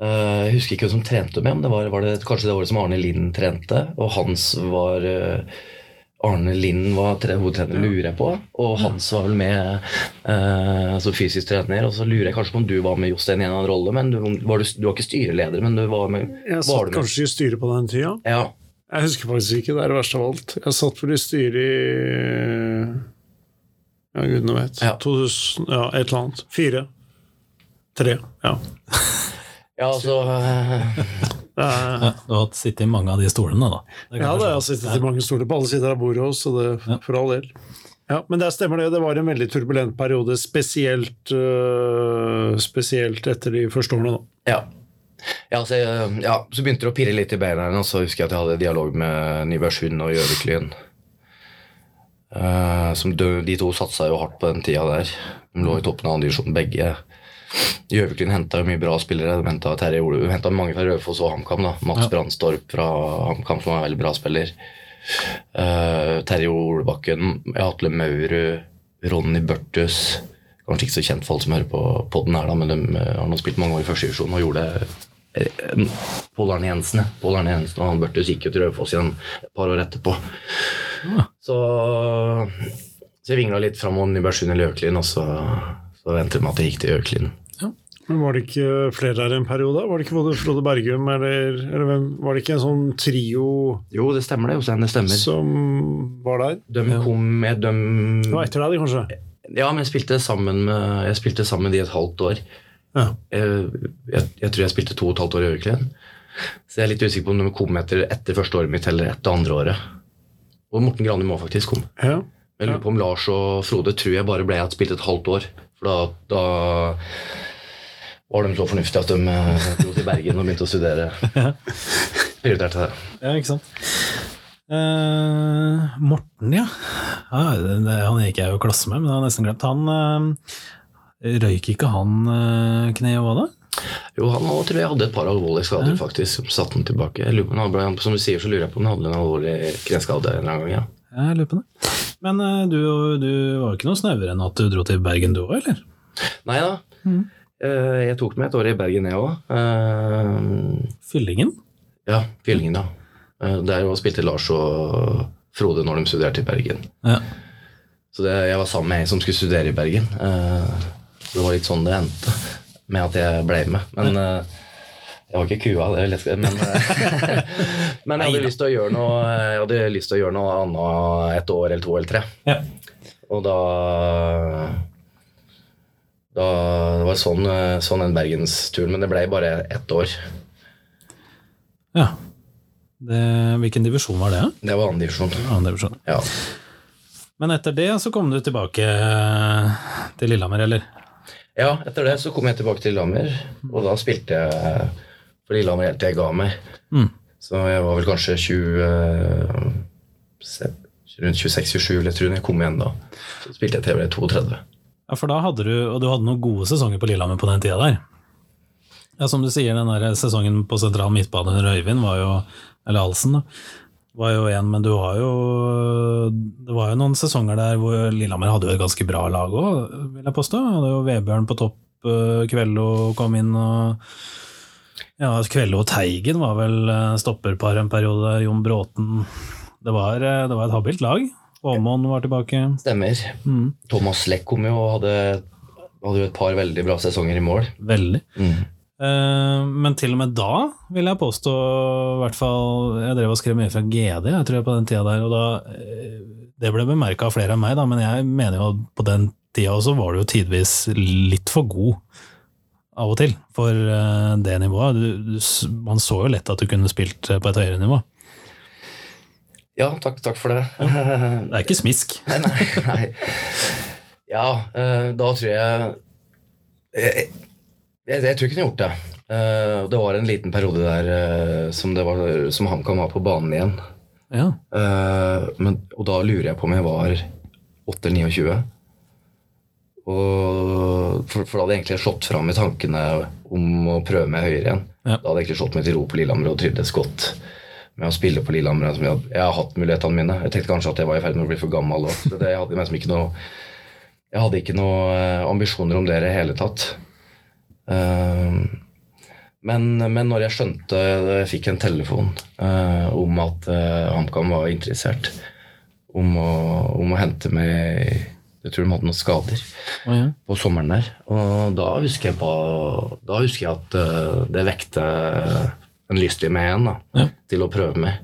Uh, jeg husker ikke hvem som trente med, men det var, var det, kanskje det året som Arne Lind trente. Og Hans var uh, Arne Lind var hovedtrener, lurer jeg på. Og Hans var vel med uh, altså fysisk trener. Og så lurer jeg kanskje på om du var med Jostein i en eller annen rolle. men Du var, du, du var ikke styreleder, men du var med. Jeg satt kanskje i styret på den tida. Ja. Jeg husker faktisk ikke. Det er det verste av alt. Jeg satt vel i styret i ja, gudene vet. Ja. 2000, ja, et eller annet. Fire. Tre. Ja. ja, altså ja, Du har sittet i mange av de stolene, da? Ja, det, jeg har sittet i mange stoler på alle sider av bordet også, så det for all del. Ja, Men det stemmer det. Det var en veldig turbulent periode, spesielt, uh, spesielt etter de første årene. da. Ja. Ja, så, ja, så begynte det å pirre litt i beina, og så husker jeg at jeg hadde dialog med Nybergsund og Gjøvik-Lyn. Uh, de, de, to satsa jo hardt på den tida der. De lå i toppen av andredivisjon begge. Gjøviklund henta mye bra spillere. De henta mange fra Raufoss og HamKam. da Mats ja. Brandstorp fra HamKam, som var en veldig bra spiller. Uh, Terje Olebakken, Atle Maurud, Ronny Børthus Kanskje ikke så kjent for alle som hører på poden her, da, men de uh, har nå spilt mange år i første divisjon og gjorde det Pål Arne Jensen, og han Børthus gikk jo til Raufoss igjen et par år etterpå. Så, så jeg vingla litt fram om Nybergsund eller Øklin, og så, så endte det med at jeg gikk til Øklin. Ja. Men Var det ikke flere der en periode? Var det ikke både Frode Bergum eller, eller hvem? Var det ikke en sånn trio Jo, det stemmer det. Jostein, det stemmer. Som var der? De kom med dem Det var etter deg, kanskje? Ja, men jeg spilte sammen med Jeg spilte sammen med de et halvt år. Ja. Jeg, jeg, jeg, tror jeg spilte to og et halvt år i Øklin. Så jeg er litt usikker på om de kom etter, etter første året mitt eller etter andre året. Og Morten Granum må faktisk komme. Ja. Jeg lurer på om Lars og Frode tror jeg bare ble at spilte et halvt år. For da, da var de så fornuftige at de eh, dro til Bergen og begynte å studere. Prioriterte det. Ja, ikke sant. Uh, Morten, ja. ja det, han gikk jeg jo klasse med, men jeg har nesten glemt. Han uh, Røyk ikke han uh, kneet òg, da? Jo, han tror jeg hadde et par alvorlige skader, faktisk, som satte han tilbake. Han som du sier, så lurer jeg på om han hadde en alvorlig kneskade en eller annen gang. ja. Jeg lurer på det. Men uh, du, du, var ikke noe snauere enn at du dro til Bergen du òg, eller? Nei da. Mm. Uh, jeg tok meg et år i Bergen, jeg òg. Uh, Fyllingen? Ja, Fyllingen, ja. Der spilte Lars og Frode når de studerte i Bergen. Ja. Så det, jeg var sammen med ei som skulle studere i Bergen. det var litt sånn det endte med at jeg ble med. Men uh, jeg var ikke kua, det er men, uh, men jeg hadde lyst til å gjøre noe Jeg hadde lyst til å gjøre noe annet et år eller to eller tre. Ja. Og da da, Det var sånn, sånn en bergensturen, men det ble bare ett år. Ja. Det, hvilken divisjon var det? Det var annen divisjon. Annen divisjon. Ja. Men etter det så kom du tilbake til Lillehammer, eller? Ja, etter det så kom jeg tilbake til Lillehammer, og da spilte jeg for Lillehammer helt til jeg ga meg. Mm. Så jeg var vel kanskje 20, rundt 26-27, eller tror jeg jeg kom igjen da. Så spilte jeg til jeg ble 32. Ja, for da hadde du, og du hadde noen gode sesonger på Lillehammer på den tida der. Ja, Som du sier, den der sesongen på sentral midtbane under Øyvind var jo Eller Alsen, da. Var jo en, men du har jo Det var jo noen sesonger der hvor Lillehammer hadde jo et ganske bra lag òg, vil jeg påstå. Hadde jo Vebjørn på topp, eh, Kvello kom inn og Ja, Kvello og Teigen var vel eh, stopperpar en periode Jon Bråten. Det var, eh, det var et habilt lag. Åmond var tilbake. Stemmer. Mm, Thomas Leck kom jo og hadde, hadde jo et par veldig bra sesonger i mål. veldig. Mm. Eh, Men til og med da, vil jeg påstå, i hvert fall Jeg drev og skrev mye fra GD jeg tror jeg på den tida der, og da eh, Det ble bemerka av flere enn meg, da, men jeg mener jo at på den tida også var du jo tidvis litt for god av og til for eh, det nivået. Du, du, man så jo lett at du kunne spilt på et høyere nivå. Ja, takk, takk for det. Det er ikke smisk. Nei, nei, nei. Ja, da tror jeg jeg, jeg jeg tror ikke han har gjort det. Uh, Det var en liten periode der uh, som, var, som HamKam var på banen igjen. Ja. Uh, Men, og da lurer jeg på om jeg var 8 eller 29. Og for, for da hadde jeg egentlig slått fram i tankene om å prøve meg høyere igjen. Ja. Da hadde jeg egentlig slått meg til ro på Lillehammer og trivdes godt med å spille på Lillehammer. Som jeg, hadde- jeg har hatt mulighetene mine. Jeg tenkte kanskje at jeg var i ferd med å bli for gammel òg. Jeg hadde liksom ikke noe jeg hadde ikke noe eh, ambisjoner om det i det hele tatt. Eh, men, men når jeg skjønte Jeg fikk en telefon eh, om at uh, HamKam var interessert om å, om å hente meg Jeg tror de hadde noen skader oh, ja. på sommeren der. Og da husker jeg, på, da husker jeg at uh, det vekte en lyst i meg igjen da, Ja. til å prøve meg.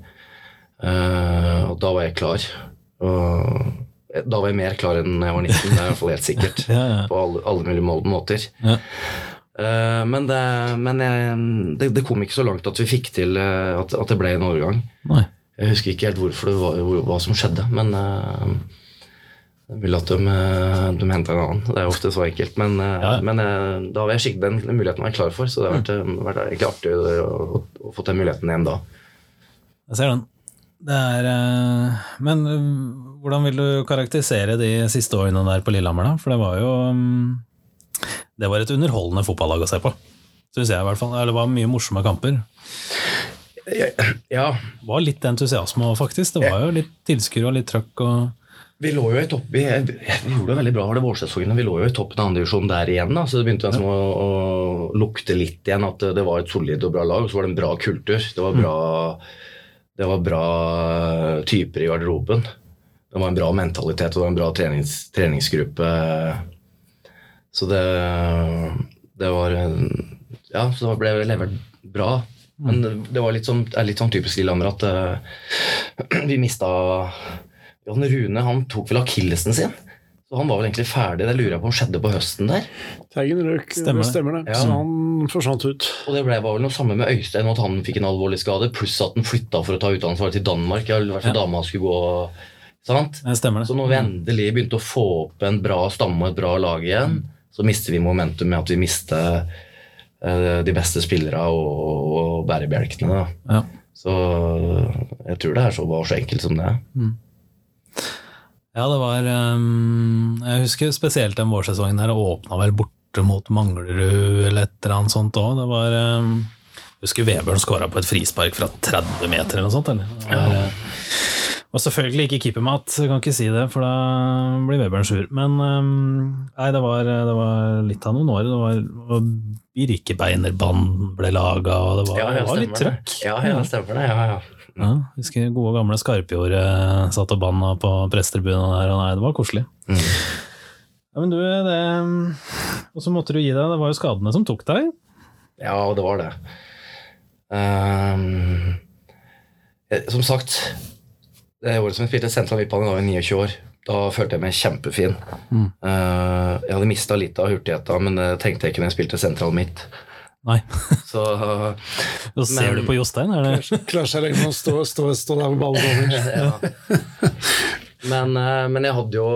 Uh, og da var jeg klar. Og da var jeg mer klar enn jeg var 19, det er i hvert fall helt sikkert. Ja, ja. På alle, alle mulige må- måter. Eh, men det, men jeg, det, det kom ikke så langt at vi fikk til eh, at, at det ble en overgang. Nei. Jeg husker ikke helt hvorfor det var, hva som skjedde, men uh, jeg vil at de, eh, de henta en annen. Det er jo ofte så enkelt. Men, eh, Ja. men eh, da var jeg skikkelig den, den muligheten var jeg klar for, så det har vært, eh, vært egentlig artig å, å, få den muligheten igjen da. Jeg ser den. Det er eh, Men eh, hvordan vil du karakterisere de siste årene der på Lillehammer, da? For det var jo mm, Det var et underholdende fotballag å se på. Syns jeg, i hvert fall. Det var mye morsomme kamper. Ja, Det var litt entusiasme faktisk. Det var jo litt tilskuere og litt trøkk og vi lå jo i topp Vi, vi gjorde det veldig bra var det vårsesongen. Vi lå jo i toppen av andredivisjon der igjen. da, så Det begynte å, å lukte litt igjen at det var et solid og bra lag. Og så var det en bra kultur. Det var bra, det var bra typer i garderoben. Det var en bra mentalitet og det var en bra trenings, treningsgruppe. Så det, det var Ja, så det ble levert bra. Men det, det var litt sånn, er litt sånn typisk Lillehammer at uh, vi mista Jan Rune han tok vel akillesen sin. Så han var vel egentlig ferdig. Det lurer jeg på om skjedde på høsten der. Teigen røk, Stemmer det. Stemmer det. Ja. Så han forsvant ut. Og det ble, var vel noe samme med Øystein, at han fikk en alvorlig skade, pluss at han flytta for å ta utdannelse til Danmark. Ja, i hvert fall Ja. dama skulle gå sant? Det stemmer, Så det. når vi endelig begynte å få opp en bra stamme og et bra lag igjen, så mister vi momentum med at vi mister eh, de beste spillerne og, og bærebjelkene. Ja. Så jeg tror det her så var så enkelt som det er. Ja, det var ehm, Jeg husker spesielt den vårsesongen her, og åpna vel borte mot Manglerud eller et eller annet sånt òg. Det var ehm, Jeg husker Vebjørn skåra på et frispark fra 30 meter eller noe sånt. Eller? Det var, eh, og selvfølgelig ikke keepermat, kan ikke si det, for da blir Webern sur. Men ehm, nei, det var, det var litt av noen år. Det var, Birkebeinerbanden ble laga, og det var, det var litt trøkk. Ja, ja, stemmer det. Ja, ja. Ja, husker gode gamle Skarpjordet satt og banna på prestetribunen der, og nei, det var koselig. Mm. Ja, men du, det Og så måtte du gi deg, det var jo skadene som tok deg. Ja, det var det. Ehm, eh, som sagt, det året som jeg spilte sentral midtbane, da var jeg 29 år. Da følte jeg meg kjempefin. Mm. Uh, jeg hadde mista litt av hurtigheta, men det tenkte jeg ikke når jeg spilte sentral midt. Nei. Så uh, ser Men- du på Jostein, er det Klarer seg lenge med å stå, stå, stå der med ballen over. ja. men, uh, men jeg hadde jo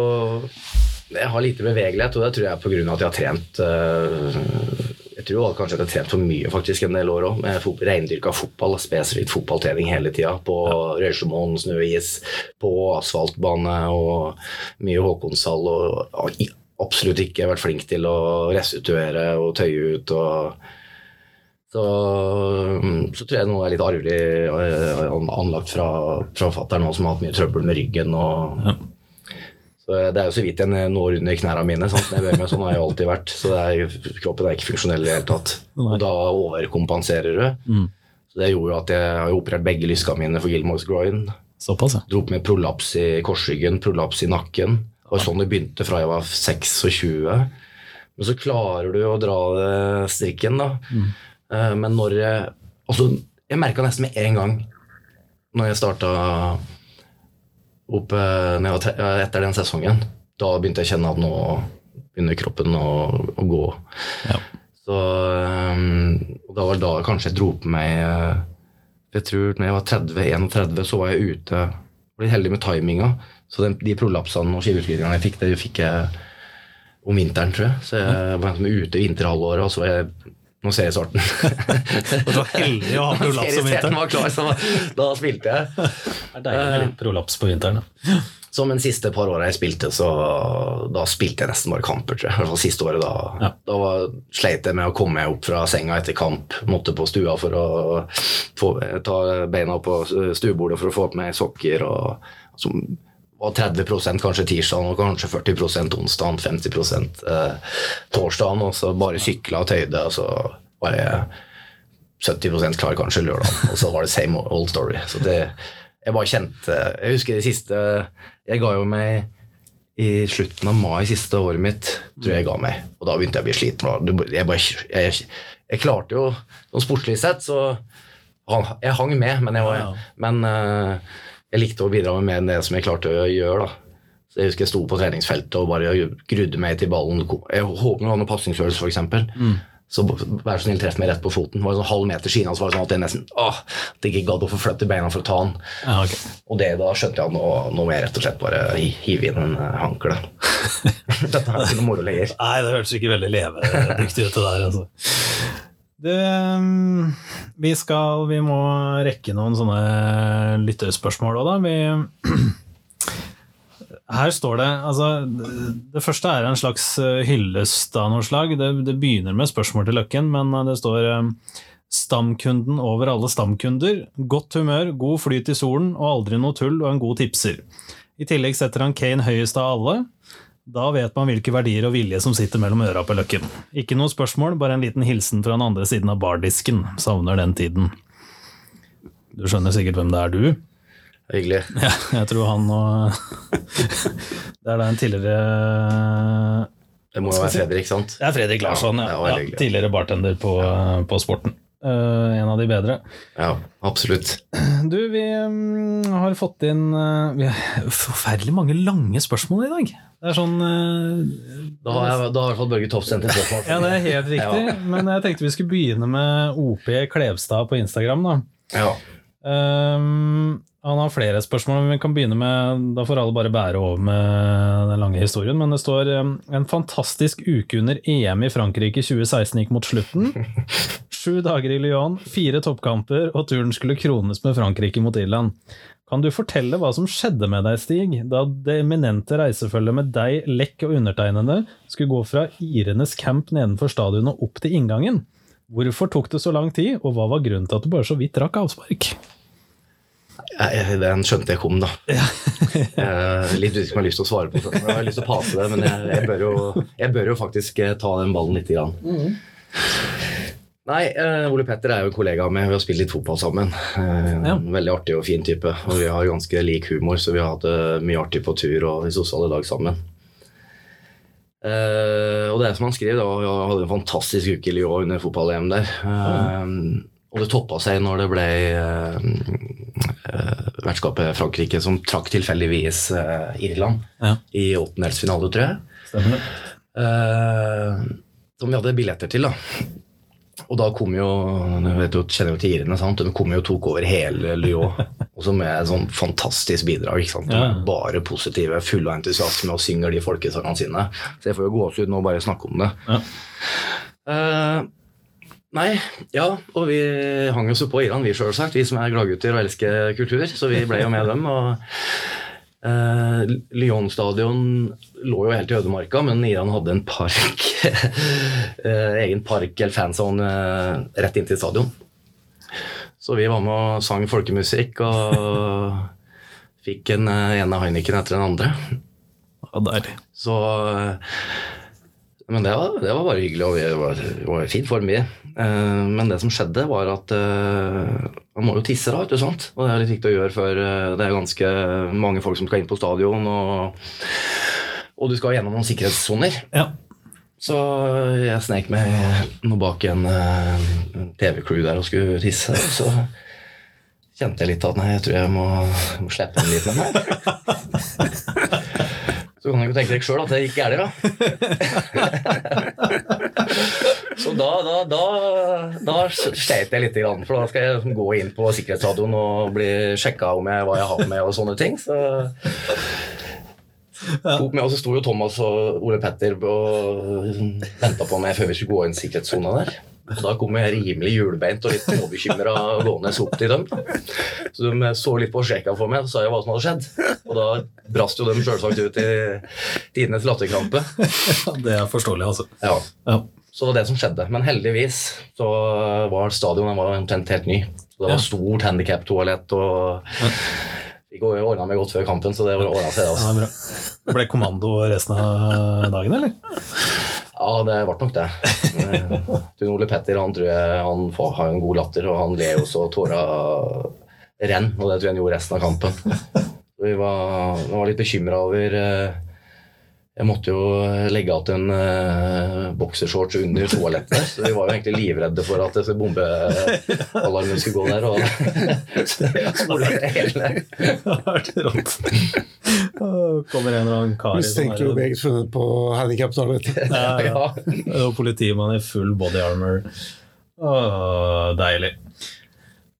Jeg har lite bevegelighet, og det tror jeg er av at jeg har trent eh, Jeg tror kanskje jeg har trent for mye faktisk en del år òg, med reindyrka fotball, spesifikt fotballtrening hele tida. På Røysemoen, snøis, på asfaltbane og mye Håkonshall. Og har absolutt ikke vært flink til å restituere og tøye ut. og Så, så tror jeg noe er litt arvelig eh, anlagt fra, fra fatter'n som har hatt mye trøbbel med ryggen. og Ja. Så Det er jo så vidt jeg når under knærne mine. Meg, sånn har jeg alltid vært. Så er, kroppen er ikke funksjonell i det hele tatt. Og da overkompenserer du. Mm. Så Det gjorde jo at jeg har operert begge lyskene mine for Gilmores groin. Såpass, ja. Dro opp med prolaps i korsryggen, prolaps i nakken. Det var sånn det begynte fra jeg var 26. Men så klarer du å dra strikken, da. Mm. Men når Altså, jeg merka nesten med en gang når jeg starta opp eh, jeg eh, etter den sesongen. Da begynte jeg å kjenne at nå begynner kroppen å, å gå. Ja. Så um, Da var det da kanskje jeg dro på meg Jeg tror når jeg var 30-31, så var jeg ute. Ble heldig med timinga. Så den, de prolapsene og skiveutglidningene jeg fikk, det fikk jeg om vinteren, tror jeg. Så jeg var ute vinterhalvåret, og så var jeg Nå ser jeg starten. Og du var heldig å ha prolaps om vinteren. var klar, så da spilte jeg. Det er deilig med litt prolaps på vinteren. da. Så men siste par åra jeg spilte, så da spilte jeg nesten bare kamper, tror jeg. I hvert fall siste året. Da, Ja. da var, sleit jeg med å komme meg opp fra senga etter kamp. Måtte på stua for å få, ta beina opp på stuebordet for å få på meg sokker. og som var 30% kanskje tirsdag og kanskje 40% onsdag, 50 eh, torsdag, og så bare sykla og tøyde, og så var jeg 70 klar kanskje lørdag, og så var det same old story. Så det, jeg bare kjente Jeg husker det siste Jeg ga jo meg i slutten av mai siste året mitt, tror jeg jeg ga meg. Og da begynte jeg å bli sliten. Jeg, bare, jeg, jeg klarte jo Sånn sportslig sett, så Jeg hang med, men, jeg, var, men eh, jeg likte å bidra med mer enn det som jeg klarte å gjøre. da. Så Jeg husker jeg sto på treningsfeltet og bare grudde meg til ballen. Jeg håper du har noen pasningsfølelse, f.eks. Mm. Så vær så snill, treff meg rett på foten. Det var sånn halv meter siden, så var det sånn at jeg nesten åh, at jeg ikke gadd å forflytte beina for å ta den. Ja, okay. Og det da skjønte jeg at nå, nå må jeg rett og slett bare hive inn en eh, håndkle. Dette er ikke noe moro lenger. Nei, det hørtes ikke veldig levedyktig ut, det der. Altså. Det, um, vi skal Vi må rekke noen sånne lytterspørsmål òg, da. Vi, her står det altså, Det første er en slags eh, hyllest av noe slag. Det, det begynner med spørsmål til Løkken, men eh, det står um, Stamkunden over alle stamkunder. Godt humør, god flyt i solen og aldri noe tull og en god tipser. I tillegg setter han Kane høyest av alle. Da vet man hvilke verdier og vilje som sitter mellom øra på Løkken. Ikke noe spørsmål, bare en liten hilsen fra den andre siden av bardisken. Savner den tiden. Du skjønner sikkert hvem det er, du? Hyggelig. Ja, jeg tror han og Det er da en tidligere Det må jo være Fredrik, sant? Det er Fredrik Larsson, Ja, ja. tidligere bartender på, på Sporten. Eh, en av de bedre. Ja, absolutt. Du, vi um, har fått inn uh, vi har forferdelig mange lange spørsmål i dag. Det er sånn uh, Da har, jeg, da har i hvert fall Børge Topp sendt inn spørsmål. Ja, det er helt riktig. Men jeg tenkte vi skulle begynne med OP Klevstad på Instagram. da. Ja. Um, han har flere spørsmål, men vi kan begynne med Da får alle bare bære over med den lange historien. Men det står en fantastisk uke under EM i Frankrike 2016 gikk mot slutten. Sju dager i Lyon, fire toppkamper, og turen skulle krones med Frankrike mot Irland. Kan du fortelle hva som skjedde med deg, Stig, da det eminente reisefølget med deg, Lekk og undertegnede skulle gå fra irenes camp nedenfor stadionet opp til inngangen? Hvorfor tok det så lang tid, og hva var grunnen til at du bare så vidt rakk avspark? Den skjønte jeg kom, da. Jeg, litt usikker om jeg har lyst til å svare på det. Jeg har lyst til å pase det, men jeg, jeg, bør, jo, jeg bør jo faktisk eh, ta den ballen litt. Grann. Nei, eh, Ole Petter er jo en kollega av meg. Vi har spilt litt fotball sammen. Eh, Ja. Veldig artig og fin type. Og vi har ganske lik humor, så vi har hatt det mye artig på tur og i sosiale lag sammen. Eh, og det er som han skriver, da, jeg hadde en fantastisk uke i Lyon under fotball-EM der. Mm. og det toppa seg når det ble uh, vertskapet Frankrike som trakk tilfeldigvis uh, Irland Ja. i åttendelsfinale, tror jeg. Stemmer det? Eh, som vi hadde billetter til. da. Og da kom jo vet jo, kjenner jo til irene, sant? de kom jo og tok over hele Lyon. Og så med et sånn fantastisk bidrag. ikke sant? Ja. bare positive, fulle av entusiasme og synger de folkesangene sine. Så jeg får jo gåsehud nå og bare snakke om det. Ja. Uh, nei, ja, og vi hang jo på Iran, vi sjølsagt. Vi som er gladgutter og elsker kultur. Så vi ble jo med dem. og Eh, Lyon stadion lå jo helt i ødemarka, men Iran hadde en park, eh, egen park eller fanzone eh, rett inntil stadion. Så vi var med og sang folkemusikk og fikk en eh, ene Heineken etter den andre. Ja, deilig. Så eh, Men det var, det var bare hyggelig, og vi var, var i fin form, vi. Uh, Men det som skjedde, var at uh, man må jo tisse, da, ikke sant? Og det er litt viktig å gjøre før uh, Det er ganske mange folk som skal inn på stadion, og, og du skal gjennom noen sikkerhetssoner. Ja. Så jeg snek meg nå bak en, eh, en TV-crew der og skulle tisse. og Så kjente jeg litt at nei, jeg tror jeg må, må slippe den litt med meg. Så kan du jo tenke deg sjøl at det gikk gærent, da. Så da, da, da, da sleit jeg litt, for da skal jeg gå inn på sikkerhetsradioen og bli sjekka om jeg, hva jeg har med og sånne ting. Så ja. med, og så sto jo Thomas og Ole Petter og venta på meg før vi skulle gå inn sikkerhetssona der. Og da kom jeg rimelig hjulbeint og litt småbekymra gående opp til dem. Så de så litt på sjekka for meg og sa hva som hadde skjedd. Og da brast jo dem sjølsagt ut i tidenes latterkrampe. Det er forståelig, altså. Ja. Ja. Så det var det som skjedde. Men heldigvis så var stadionet var omtrent helt ny. Så det var Ja. stort handikap-toalett og vi ordna meg godt før kampen, så det ordna seg. Ja, Altså. bra. Det ble kommando resten av dagen, eller? Ja, det ble nok det. Eh, Ole Petter han tror jeg han får, har en god latter, og han ler jo så tåra renner. Og det tror jeg han gjorde resten av kampen. Så vi var, vi var litt bekymra over eh, Jeg måtte jo legge igjen en uh, boksershorts under toalettet så vi var jo egentlig livredde for at det bombealarmen skulle gå der. Og spole hele Det har vært rått. Kommer en eller annen kar sånn Mistenker jo begge funnet på handikaptoalettet. Ja, ja. Og politimann i full body armor. Åh, deilig.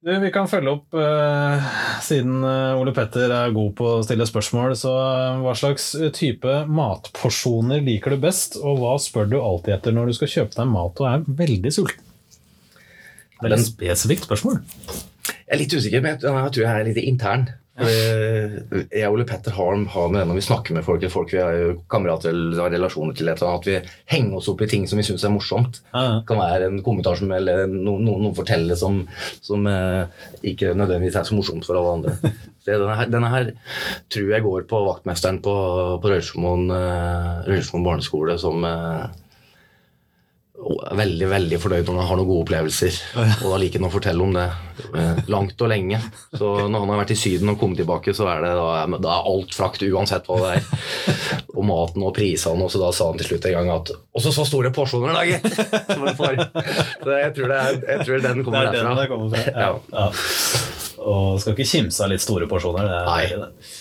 Du, vi kan følge opp, eh, siden eh, Ole Petter er god på å stille spørsmål. Så eh, hva slags type matporsjoner liker du best, og hva spør du alltid etter når du skal kjøpe deg mat og er veldig sulten? Veldig Den- spesifikt spørsmål. Jeg er litt usikker, men jeg tror jeg er litt intern. Fordi Jeg og Ole Petter har, har med det når vi snakker med folk, eller folk vi har kamerater eller har relasjoner til, etter, at vi henger oss opp i ting som vi syns er morsomt. Det kan være en kommentar som eller noen, no, noen forteller som, som eh, ikke nødvendigvis er så morsomt for alle andre. Så denne, her, denne her tror jeg går på vaktmesteren på, på Røysemoen eh, barneskole som eh, veldig veldig fornøyd når han har noen gode opplevelser. Og da liker han å fortelle om det eh, langt og lenge. Så når han har vært i Syden og kommet tilbake, så er det da, da er alt frakt uansett hva det er. Og maten og prisene. Og så da sa han til slutt en gang at Også så store porsjoner, da, gitt! Far. Så jeg tror, det er, jeg tror den Det kommer er den derfra. det kommer fra. Ja. Ja. Og skal ikke kimse av litt store porsjoner. Det er Nei. det.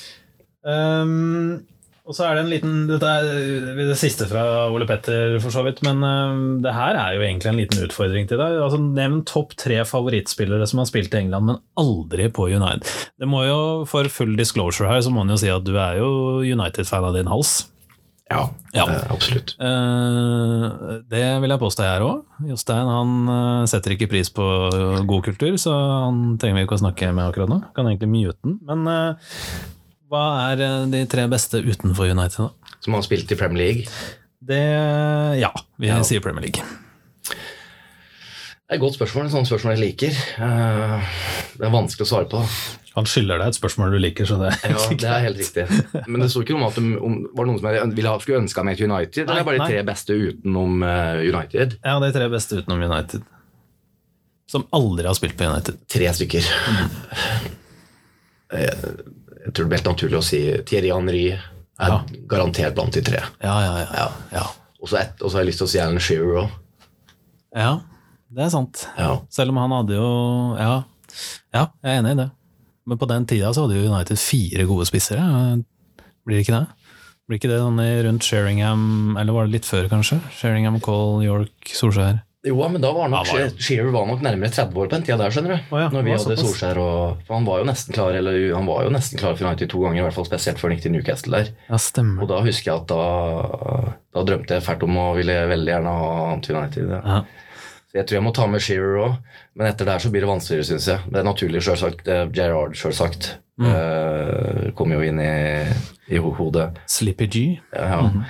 Um, og så er det en liten Dette er det siste fra Ole Petter, for så vidt. Men uh, det her er jo egentlig en liten utfordring til deg. Altså, nevn topp tre favorittspillere som har spilt i England, men aldri på United. Det må jo, For full disclosure her, så må man jo si at du er jo United-fan av din hals. Ja, Ja. eh, absolutt. Uh, det vil jeg påstå jeg er òg. Jostein han eh, setter ikke pris på god kultur, så han trenger vi ikke å snakke med akkurat nå. Kan egentlig mute den. Men eh, hva er eh, de tre beste utenfor United, da? Som har spilt i Premier League. Det Ja, vi Ja. sier Premier League. Det er et godt spørsmål. et Sånt spørsmål jeg liker. Eh, Det er vanskelig å svare på. Han skylder deg et spørsmål du liker, så det er Ja, det er helt riktig. Men det sto ikke noe om at det om, var noen som ville ha, skulle ønska meg til United. Nei, er bare de tre beste utenom eh, United? Ja, de tre beste utenom United. Som aldri har spilt på United. Tre stykker. Jeg, jeg tror det blir helt naturlig å si Thierry Henry er Ja. garantert blant de tre. Ja, ja, ja. ja. ja. Og så ett- og så har jeg lyst til å si Alan Shearer òg. ja det er sant. Ja. Selv om han hadde jo Ja, ja jeg er enig i det. Men på den tida så hadde jo United fire gode spissere. Blir det ikke det? Blir ikke det sånn rundt Sheringham, eller var det litt før, kanskje? Sheringham, Cole, York, Solskjær. Jo, men da var nok Ja. Shearer var nok nærmere 30 år på den tida der, skjønner du. Oh, ja, Når vi hadde såpass. Solskjær og For han var jo nesten klar eller han var jo nesten klar for United to ganger, i hvert fall spesielt før han gikk til Newcastle der. Ja, stemmer. Og da husker jeg at da, da drømte jeg fælt om å ville veldig gjerne ha han til United. Ja. Ja. Så jeg tror jeg må ta med Shearer òg, men etter det her så blir det vanskeligere, syns jeg. Det er naturlig, selvsagt. Gerard, sjølsagt. Mm. selvsagt. kom jo inn i, i hodet. Slippy G. Ja, ja.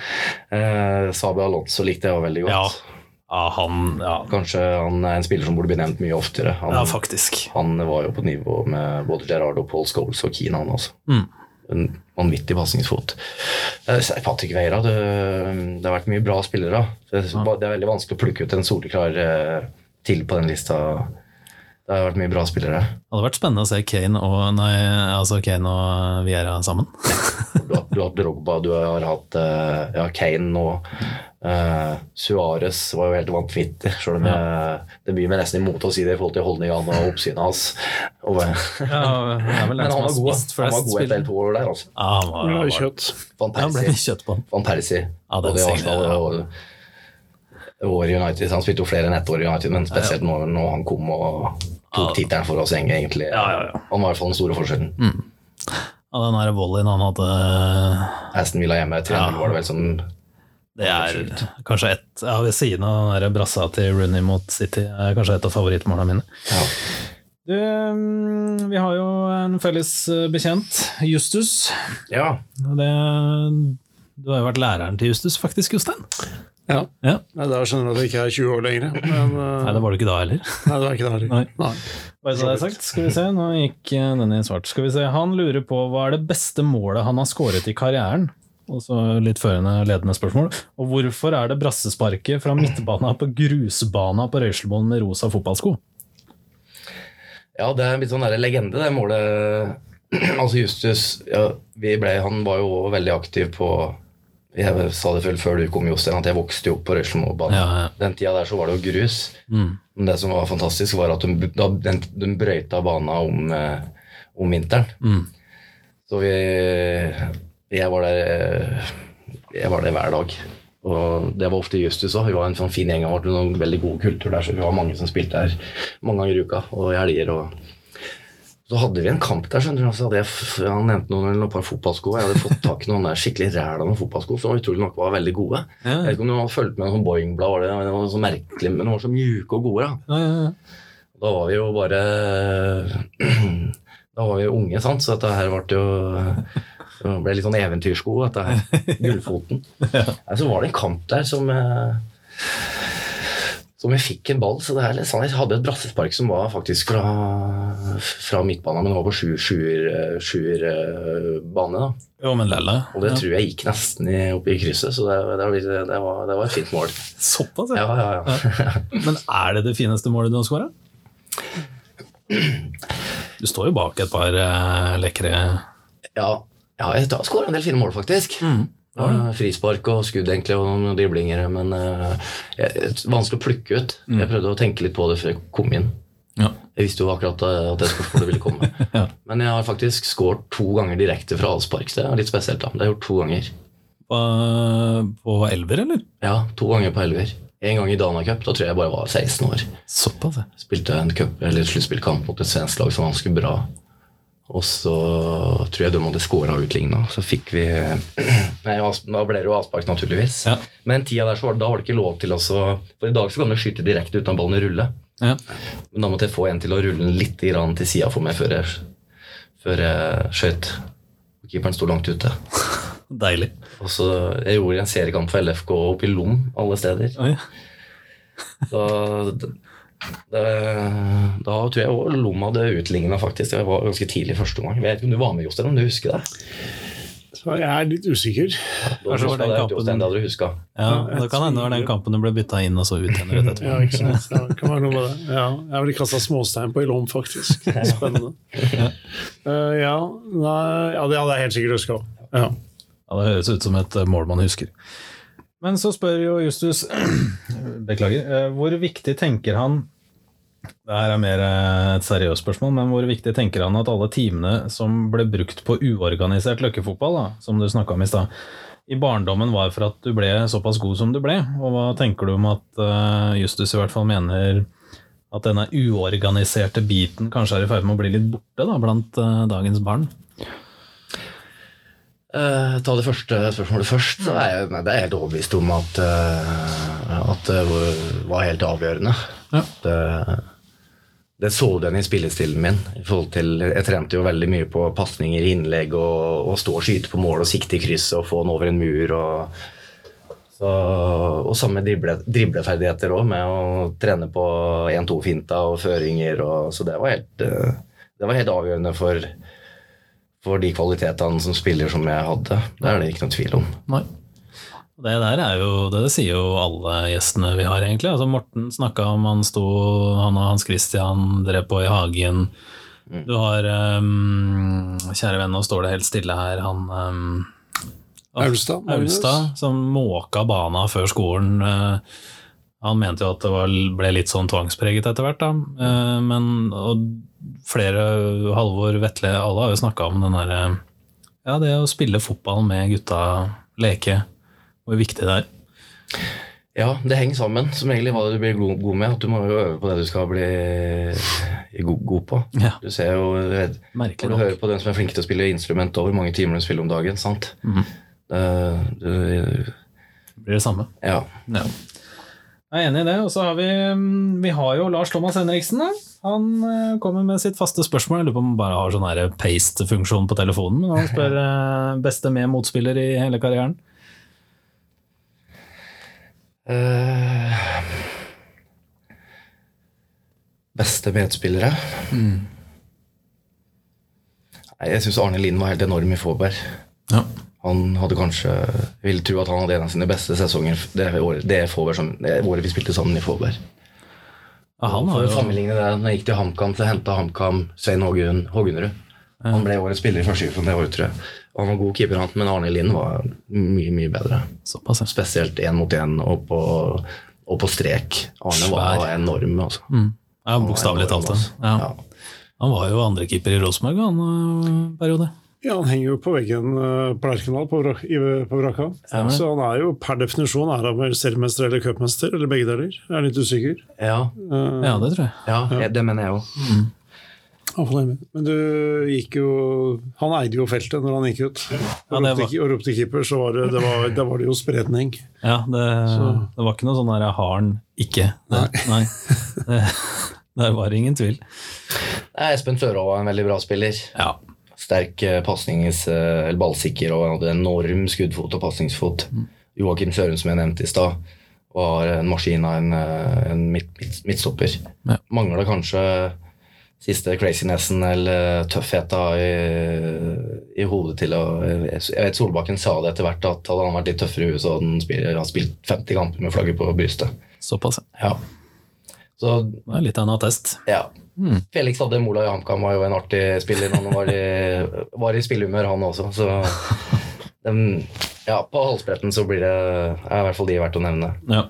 Eh, Sabe Alonso likte jeg òg veldig godt. Ja. Ja, han Ja, Kanskje han er en spiller som burde bli nevnt mye oftere. Han, ja faktisk. han var jo på nivå med både Gerardo, Paul Scholes og Keane, han også. Mm. En vanvittig pasningsfot. Eh, Patrick Veira, det, det har vært mye bra spillere. Det, det er veldig vanskelig å plukke ut en soleklar eh, til på den lista. Det har vært mye bra spillere. Det hadde vært spennende å se Kane og, nei, altså Kane og Viera sammen. Du har, du har Drogba, du har hatt eh, ja, Kane nå. Uh, Suárez var jo helt vanvittig, sjøl om jeg, det byr meg nesten imot å si det i forhold til holdningene og oppsynet hans. Og, Ja, men han var god, han var god et eller helt år der. Altså. Ja, han var, han var, kjøtt. Van han ble Persie. kjøtt på han. Van Persie. Ja, både i Arsenal og år United. Han spilte jo flere enn ett år i United, men spesielt når, når han kom og tok tittelen for oss egentlig. Ja, ja, ja. Han var i hvert fall den store forskjellen. Ja, den der volleyen han hadde Aston Villa hjemme, 3-0 Ja. var det vel som Det er kanskje ett ja, Ved siden av den der brassa til Rooney mot City, er kanskje et av favorittmålene mine. ja. Du, mm, vi har jo en felles eh, bekjent, Justus. ja. Det, du har jo vært læreren til Justus, faktisk, Jostein. Ja. Ja. Nei, Da skjønner jeg at jeg ikke er 20 år lenger. Men, uh, Nei, det var du ikke da heller. nei, det var ikke da heller. Nei. Nei. Bare så det er sagt, skal vi se, nå gikk eh, denne i svart. Skal vi se, Han lurer på hva er det beste målet han har skåret i karrieren? Og så litt førende ledende spørsmål. Og hvorfor er det brassesparket fra midtbana på grusbana på Røyselmoen med rosa fotballsko? Ja, det er en litt sånn der legende, det målet. altså Justus ja, vi ble, Han var jo veldig aktiv på Jeg sa det vel før du kom, Jostein, at jeg vokste jo opp på Røyselmobanen. Ja, ja. Den tida der så var det jo grus. Mm. Men det som var fantastisk, var at de, da, den, de brøyta bana om, eh, om vinteren. Mm. Så vi Jeg var der eh, Jeg var der hver dag. Og det var ofte Justus òg. Vi var en sånn fin gjeng. Det var en veldig god kultur der, så vi var mange som spilte der mange ganger i uka og i helger. og så hadde vi en kamp der, skjønner du. Så hadde jeg, han nevnte noen, eller noen par fotballsko. Jeg hadde fått tak i noen der skikkelig ræla med fotballsko som utrolig nok var veldig gode. Ja. Jeg vet ikke om du hadde fulgt med noen sånn Boeing-blad, var det, det var så merkelig, men de var så mjuke og gode. da. Ja, ja. Da var vi jo bare Da var vi unge, sant, så dette her ble jo det ble litt sånn eventyrsko, dette her. Gullfoten. ja. så var det en kamp der som eh, som jeg fikk en ball. så det er litt sånn, Jeg hadde et brassespark som var faktisk fra, fra midtbanen, men over på sjuer- sjuer- sjuerbane. da. Jo, men lelle. Og det Ja. tror jeg gikk nesten i, opp i krysset, så det, det, var, det, var, det var et fint mål. Såpass, ja. Ja, ja, ja. Men er det det fineste målet du har skåra? Du står jo bak et par eh, lekre Ja, ja jeg har skåra en del fine mål, faktisk. Ja, frispark og skudd egentlig, og noen driblinger, men uh, vanskelig å plukke ut. Jeg prøvde å tenke litt på det før jeg kom inn. Ja. Jeg visste jo akkurat eh, at det spørsmålet ville komme. Ja. Men jeg har faktisk skåret to ganger direkte fra avspark. Det er litt spesielt. da. Det har jeg gjort to ganger. På, på elver, eller? Ja, To ganger på elver. En gang i Dana Cup. Da tror jeg jeg bare var 16 år. Såpass. Spilte en cup, eller sluttspillkamp mot et svensk lag som var ganske bra. Og så tror jeg de hadde scora utligna. Så fikk vi Nei, Da ble det jo avspark, naturligvis. Ja. Men tida der så var, da var det ikke lov til å så For i dag så kan du skyte direkte uten at ballen ruller. ja. Men da måtte jeg få en til å rulle den litt til sida for meg før jeg, før jeg skjøt. Og Keeperen sto langt ute. Deilig. Og så Jeg gjorde en seriekamp for LFK oppe i Lom alle steder. Oh, Så det, det, da tror jeg òg Lom hadde utligna, faktisk. Det var ganske tidlig første gang. Jeg vet ikke om du var med, Jostein, om du husker det? Så jeg er litt usikker. Da Kanskje det var den det, kampen- Jostein, det hadde du huska. Ja, Det kan hende det var den kampen du ble bytta inn og så ut igjen rett etterpå. Ja, ikke sant? Ja, det kan være noe med det. Ja, jeg ville kasta småstein på i lom, faktisk. Spennende. Eh, ja, nei, ja, det hadde jeg helt sikkert huska. Ja. Ja, Det høres ut som et mål man husker. Men så spør jo Justus Beklager. eh, Hvor viktig tenker han Det her er mer eh, et seriøst spørsmål, men hvor viktig tenker han at alle timene som ble brukt på uorganisert løkkefotball, da, som du snakka om i stad, i barndommen var for at du ble såpass god som du ble? Og hva tenker du om at uh, Justus i hvert fall mener at denne uorganiserte biten kanskje er i ferd med å bli litt borte da, blant uh, dagens barn? Eh, ta det første spørsmålet først. Så er jeg, nei, det er jeg helt overbevist om at, uh, at det var helt avgjørende. Ja. Det, det så du igjen i spillestilen min. i til, Jeg trente jo veldig mye på pasninger, innlegg og, og stå og skyte på mål og sikte i krysset og få den over en mur. og så, og samme drible, dribleferdigheter òg, med å trene på 1-2-finta og føringer. Og, så det var, helt, eh, det var helt avgjørende for, for de kvalitetene som spiller som jeg hadde. Det er det ikke noen tvil om. Nei. Det der er jo, det sier jo alle gjestene vi har, egentlig. Altså Morten snakka om han sto, han og Hans Christian drev på i hagen. Du har um, kjære venn, nå står det helt stille her, han um, Aulstad, Aulstad, som måka bana før skolen. eh, Han mente jo at det var, ble litt sånn tvangspreget etter hvert, da. Eh, Men og flere, Halvor, Vetle, alle har jo snakka om den derre Ja, det å spille fotball med gutta, leke, hvor viktig det er. Ja, det henger sammen. Som egentlig hva du blir god, god med. At du må jo øve på det du skal bli god, god på. Ja, Du ser jo du merkelig Når du nok. hører på den som er flink til å spille instrument, og hvor mange timer de spiller om dagen. sant? Mhm. Eh, du, Blir det samme. ja. Ja. Jeg er enig i det. Og så har vi, mm, vi har jo Lars Thomas Henriksen. Da. Han eh, kommer med sitt faste spørsmål. Jeg lurer på om han bare har sånn paste-funksjon på telefonen. Men han spør eh, beste med motspiller i hele karrieren. Uh, beste medspillere? Mm. Jeg syns Arne Lind var helt enorm i Fåberg. Ja. Han hadde kanskje Jeg vil tro at han hadde en av sine beste sesonger det året, det Fåberg som, det året vi spilte sammen i Fåberg. Ja, han har jo sammenligne det, når jeg gikk til HamKam, så henta HamKam Svein Hågen, Hågenrud. Han ble årets spiller i første divisjon det året, tror jeg. Han var god keeper, han, men Arne Lind var mye, mye bedre. såpass, ja. Spesielt én mot én og på, og på strek. Arne var Svær. enorm, altså. Mm. Ja, Bokstavelig talt. enorm, Ja. altså. Ja. Han var jo andrekeeper i Rosenborg han en periode. Ja, Han henger jo på veggen uh, på Lerkendal på, Vrak- på Vraka. Stemmer. Så han er jo per definisjon er han vel seriemester eller cupmester, eller begge deler. Jeg er litt usikker. Ja, Uh, Ja, det tror jeg. ja, det mener jeg òg. med. Men du gikk jo Han eide jo feltet når han gikk ut. Ja, Og det ropte, og ropte keeper, så var det, det var, det, var det jo spredning. Ja, det, det var ikke noe sånn der 'har han ikke'. Det, nei. Det, der var ingen tvil. Espen Sørå var en veldig bra spiller. Ja. Sterk eh, pasnings- eh, eller ballsikker og hadde enorm skuddfot og pasningsfot. Joakim Søren, som jeg nevnte i stad, var en maskin av en, eh, en midt, midt, midtstopper. Ja. Mangla kanskje siste crazinessen eller tøffheta i, i hodet til å Jeg vet Solbakken sa det etter hvert, at hadde han vært litt tøffere i huet, så hadde han spilt, han spilt 50 kamper med flagget på brystet. Såpass. Ja. Så Det er litt av en attest. ja. Mm. Felix hadde Mola i HamKam var jo en artig spiller. Han var i, var i spillehumør, han også. Så dem, ja, på halsbretten så blir det er i hvert fall de verdt å nevne. Ja.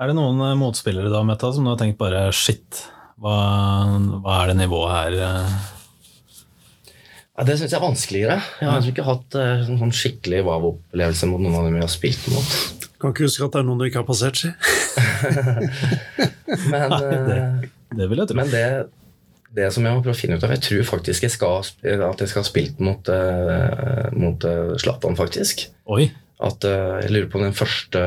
Er det noen eh, motspillere du har møtt som du har tenkt bare shit, hva, hva er det nivået her? Ja, det syns jeg er vanskeligere. Jeg har ikke hatt eh, sånn, skikkelig wow-opplevelse mot noen av dem jeg har spilt mot. Kan ikke huske at det er noen du ikke har passert, si. Men, eh, Det vil jeg tro. men det, det som jeg må prøve å finne ut av Jeg tror faktisk jeg skal, at jeg skal ha spilt mot, uh, mot eh, Zlatan, faktisk. Oi, at eh, jeg lurer på den første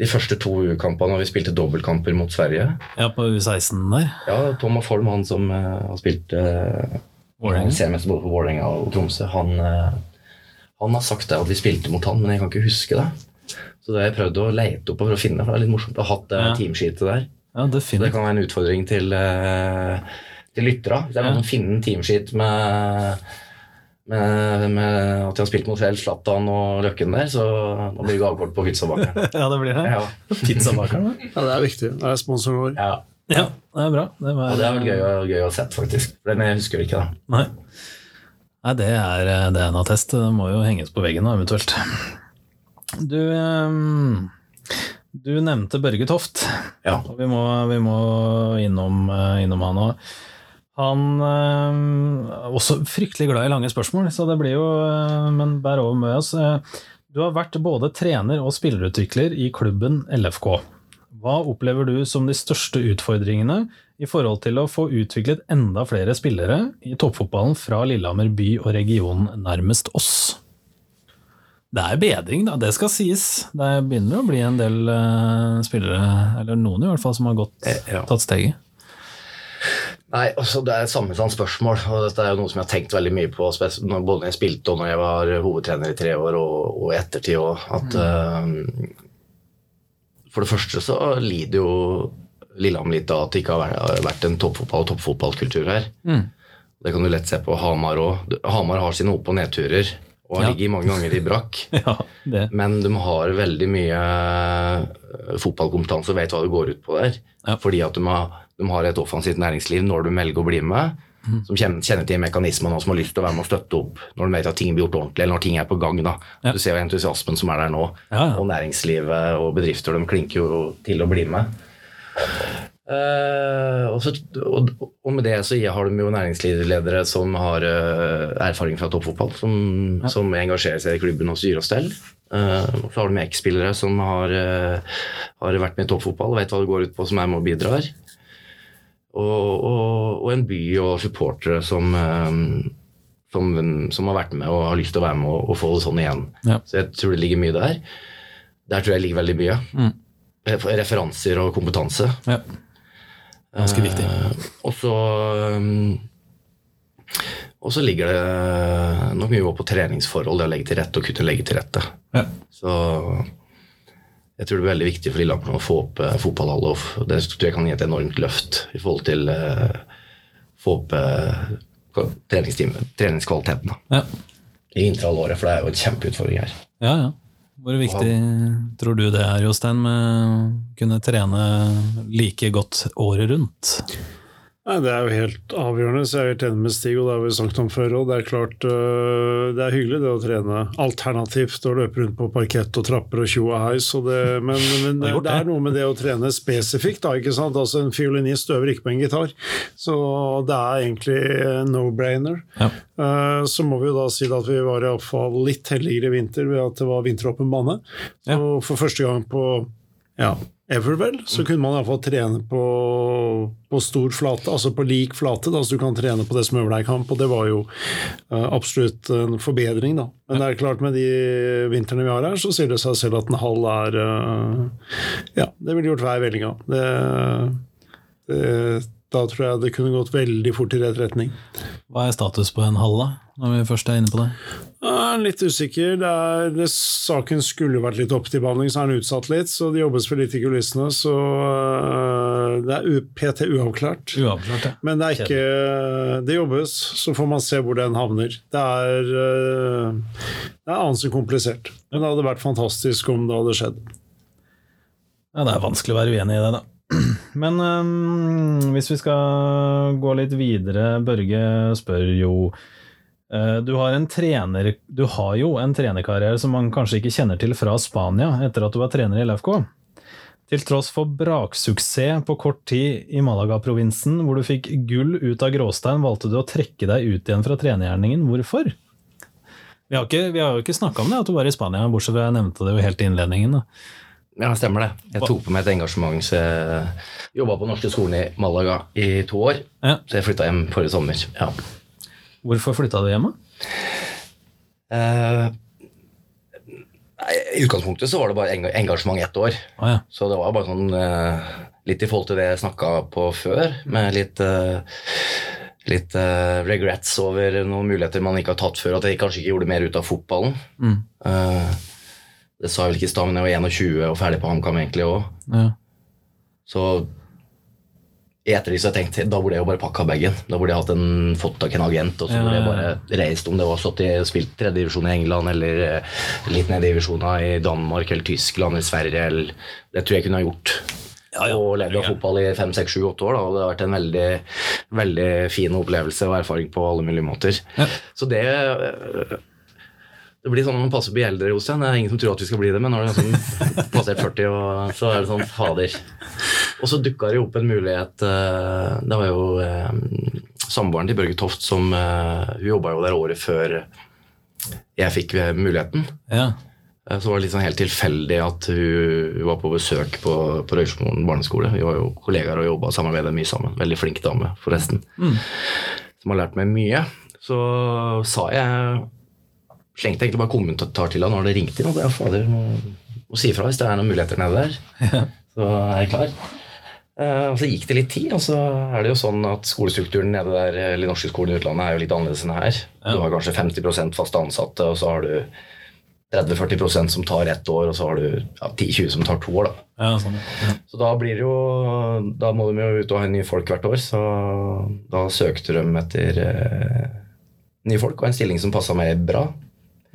de første to U-kampene når vi spilte dobbeltkamper mot Sverige. ja, på U16 der. Ja, Thomas Holm, han som uh, har spilt uh, seriemester både for Vålerenga og Tromsø, han, uh, han har sagt det at vi spilte mot han, men jeg kan ikke huske det. Så det har jeg prøvd å leite opp for å finne, for det er litt morsomt å ha hatt det Ja. teamsheetet der. Ja, Så det kan være en utfordring til, uh, til lyttere. Hvis det er Ja. noen som finner en teamsheet med, med, med at de har spilt mot Fjell, Zlatan og Løkken der, så da blir det gavekort på pizzabakeren. Ja, det blir det. Ja. Pizzabakeren, da. Ja, det er viktig. Det er sponsoren vår. ja. Ja, det er bra. Det, var, Og det er vel gøy, gøy å ha sett, faktisk. Den jeg husker ikke, da. Nei. Nei, det er, det er en attest. Det må jo henges på veggen da, eventuelt. Du, ehm, du nevnte Børge Toft. Ja. Og vi må, vi må innom, eh, innom han òg. Han eh, er også fryktelig glad i lange spørsmål, så det blir jo eh, Men bær over med oss. Eh, Du har vært både trener og spillerutvikler i klubben LFK. Hva opplever du som de største utfordringene i forhold til å få utviklet enda flere spillere i toppfotballen fra Lillehammer by og regionen nærmest oss? Det er bedring, da. Det skal sies. Det begynner å bli en del uh, spillere, eller noen i hvert fall, som har gått, Eh, ja. tatt steget. Nei, altså Det er et sammensatt spørsmål, og dette er jo noe som jeg har tenkt veldig mye på, både når jeg spilte og når jeg var hovedtrener i tre år, og, i ettertid òg. At Uh, For det første så lider jo Lillehammer litt av at det ikke har vært- en toppfotball og toppfotballkultur her. Det kan du lett se på Hamar òg. Hamar har sine opp- og nedturer, og har Ja. ligget mange ganger i brakk. Ja, det. Men de har veldig mye eh, fotballkompetanse og vet hva det går ut på der. Ja. Fordi at de har, de har et offensivt næringsliv når de velger å bli med. Mm. Som kjenner, til mekanismene og som har lyst til å være med og støtte opp når de vet at ting blir gjort ordentlig, eller når ting er på gang. da. Du ser jo entusiasmen som er der nå. Og næringslivet og bedrifter de klinker jo til å bli med. Eh, og, så, og, og med det så har de jo næringslivsledere som har uh, erfaring fra toppfotball, som, som engasjerer seg i klubben og styrer og steller. Uh, så har de X-spillere som har, har vært med i toppfotball og vet hva det går ut på, som er med og bidrar. Og, og, en by og supportere som, som, som har vært med og har lyst til å være med og, og få det sånn igjen. Ja. Så jeg tror det ligger mye der. Der tror jeg ligger veldig mye. Mm. Referanser og kompetanse. Ja. Ganske viktig. Eh, og så um, Og så ligger det nok mye på treningsforhold, det å legge til rette og kunne legge til rette. Ja. Så jeg tror det er veldig viktig for Lillehammer å få opp fotballhallen. fotballhall. Og det tror jeg kan gi et enormt løft i forhold til uh, få opp treningskvaliteten da, Ja. i intervallåret, for det er jo en kjempeutfordring her. ja, ja. Hvor viktig tror du det er, Jostein, med å kunne trene like godt året rundt? Nei, Det er jo helt avgjørende, så jeg er helt enig med Stig, og det har vi sagt om før og Det er klart øh, det er hyggelig det å trene alternativt og løpe rundt på parkett og trapper og tjo og heis. men, men det, det er noe med det å trene spesifikt, da, ikke sant. Altså En fiolinist øver ikke på en gitar, så det er egentlig no-brainer. Ja. Eh, Så må vi jo da si at vi var iallfall litt heldigere i vinter ved at det var vinteråpen bane. Ja. Og for første gang på ja, ever vel, så kunne man iallfall trene på, på stor flate, altså på lik flate, da, så du kan trene på det som øver deg i kamp, og det var jo uh, absolutt en forbedring, da. Men det er klart, med de vintrene vi har her, så sier det seg selv at en halv er uh, Ja, det ville gjort hver vellinga. Det, det, da tror jeg det kunne gått veldig fort i rett retning. Hva er status på en halv, da, når vi først er inne på det? Litt usikker. Det er, det, saken skulle vært litt opp til behandling, så er den utsatt litt. Så det jobbes for litt i kulissene. Så øh, det er PT uavklart. Uavklart, ja. Men det er ikke Det jobbes, så får man se hvor den havner. Det er, øh, det er annet komplisert. Men det hadde vært fantastisk om det hadde skjedd. Ja, det er vanskelig å være uenig i det, da. Men um, hvis vi skal gå litt videre, Børge spør jo uh, du har, en trener, du har jo en trenerkarriere som man kanskje ikke kjenner til fra Spania, etter at du var trener i LFK. Til tross for braksuksess på kort tid i Malaga-provinsen, hvor du fikk gull ut av gråstein, valgte du å trekke deg ut igjen fra trenergjerningen. Hvorfor? Vi har, ikke, vi har jo ikke snakka om det, at du var i Spania, bortsett fra jeg nevnte det jo helt i innledningen. Da. Ja, stemmer det. Jeg tok på meg et engasjement, så jeg jobba på norske skolen i Malaga i to år. Ja. Så jeg flytta hjem forrige sommer. Ja. Hvorfor flytta du hjem, da? Eh, nei, I utgangspunktet så var det bare engasjement ett år. Å ja. Så det var bare sånn eh, Litt i forhold til det jeg snakka på før, med litt eh, Litt uh, regrets over noen muligheter man ikke har tatt før, at jeg kanskje ikke gjorde mer ut av fotballen. Mm. Eh, det sa jeg vel ikke i stad, men jeg var 21 og ferdig på HamKam egentlig òg. Ja. Så i ettertid så har jeg tenkt da burde jeg jo bare pakka bagen. Da burde jeg hatt en, fått tak i en agent, og så Ja, burde jeg bare reist om det var stått i spilt tredjedivisjon i England eller eh, litt ned i divisjoner i Danmark eller Tyskland eller Sverige. Eller, det tror jeg kunne ha gjort. Ja, ja. Og levd av fotball i fem, seks, sju, åtte år. Da, og det har vært en veldig, veldig fin opplevelse og erfaring på alle mulige måter. Ja. Så det det blir sånn når man passer på å bli eldre, Jostein. Det er ingen som tror at vi skal bli det, men når du har sånn passert 40, og, så er det sånn fader. Og så dukka det opp en mulighet eh, Det var jo eh, samboeren til Børge Toft som eh, Hun jobba jo der året før jeg fikk eh, muligheten. Ja. Eh, Så var det litt sånn helt tilfeldig at hun, var på besøk på, på Røysemoen barneskole. Vi var jo kollegaer og jobba og samarbeida mye sammen. Veldig flink dame, forresten. Som har lært meg mye. Så sa jeg slengte egentlig bare kommentar til han når det ringte inn. Og er fader, må, må si ifra hvis det er noen muligheter nede der. Så er jeg klar. Uh, og så gikk det litt tid, og så er det jo sånn at skolestrukturen nede der, eller norske skolen i utlandet er jo litt annerledes enn her. Ja. Du har kanskje 50 fast ansatte, og så har du 30-40% som tar ett år, og så har du ja, 10-20 som tar to år. da. Ja, sånn. ja. Så da blir det jo Da må de jo ut og ha nye folk hvert år, så da søkte de etter eh, nye folk og en stilling som passa meg bra.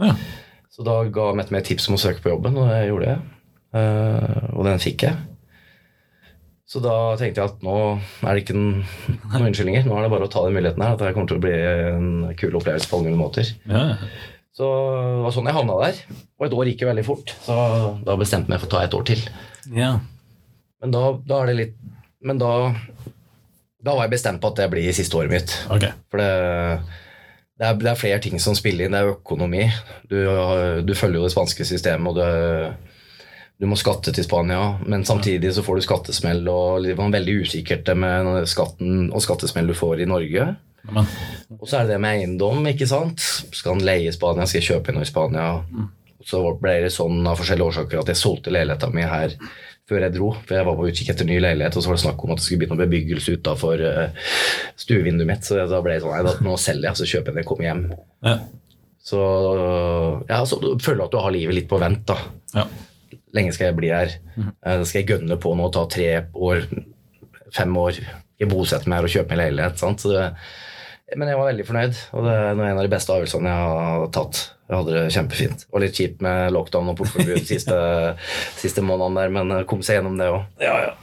Ja. Så da ga Mette meg et tips om å søke på jobben, og det gjorde jeg. Uh, og den fikk jeg. Så da tenkte jeg at nå er det ikke noen unnskyldninger. Nå er det bare å ta den muligheten her. At det kommer til å bli en kul opplevelse på alle mulige måter. Ja. Så det var sånn jeg havna der. Og et år gikk jo veldig fort, så da bestemte jeg meg for å ta et år til. ja. Men da, da er det litt Men da Da var jeg bestemt på at det blir siste året mitt. Okay. For det, det, er, det er flere ting som spiller inn. Det er økonomi. Du, du følger jo det spanske systemet, og du, du må skatte til Spania, men samtidig så får du skattesmell, og det var veldig usikkert med skatten og skattesmell du får i Norge. Amen. Og så er det det med eiendom, ikke sant. Skal han leie i Spania, skal jeg kjøpe noe i Spania? Så ble det sånn av forskjellige årsaker at jeg solgte leiligheta mi her før jeg dro. For jeg var på utkikk etter ny leilighet, og så var det snakk om at det skulle bli noe bebyggelse utafor stuevinduet mitt. Så da ble det sånn Nei, nå selger jeg, så kjøper jeg den og kommer hjem. ja. Så ja, så du føler at du har livet litt på vent, da. Ja. Lenge skal jeg bli her. Eh, skal jeg gønne på nå, ta tre år, fem år, ikke bosetter meg her og kjøpe meg leilighet. sant? Så det, men jeg var veldig fornøyd, og det er en av de beste avgjørelsene jeg har tatt. Jeg hadde det kjempefint. Var litt kjipt med lockdown og portforbud de siste, siste månedene der, men jeg kom seg gjennom det òg. ja, ja.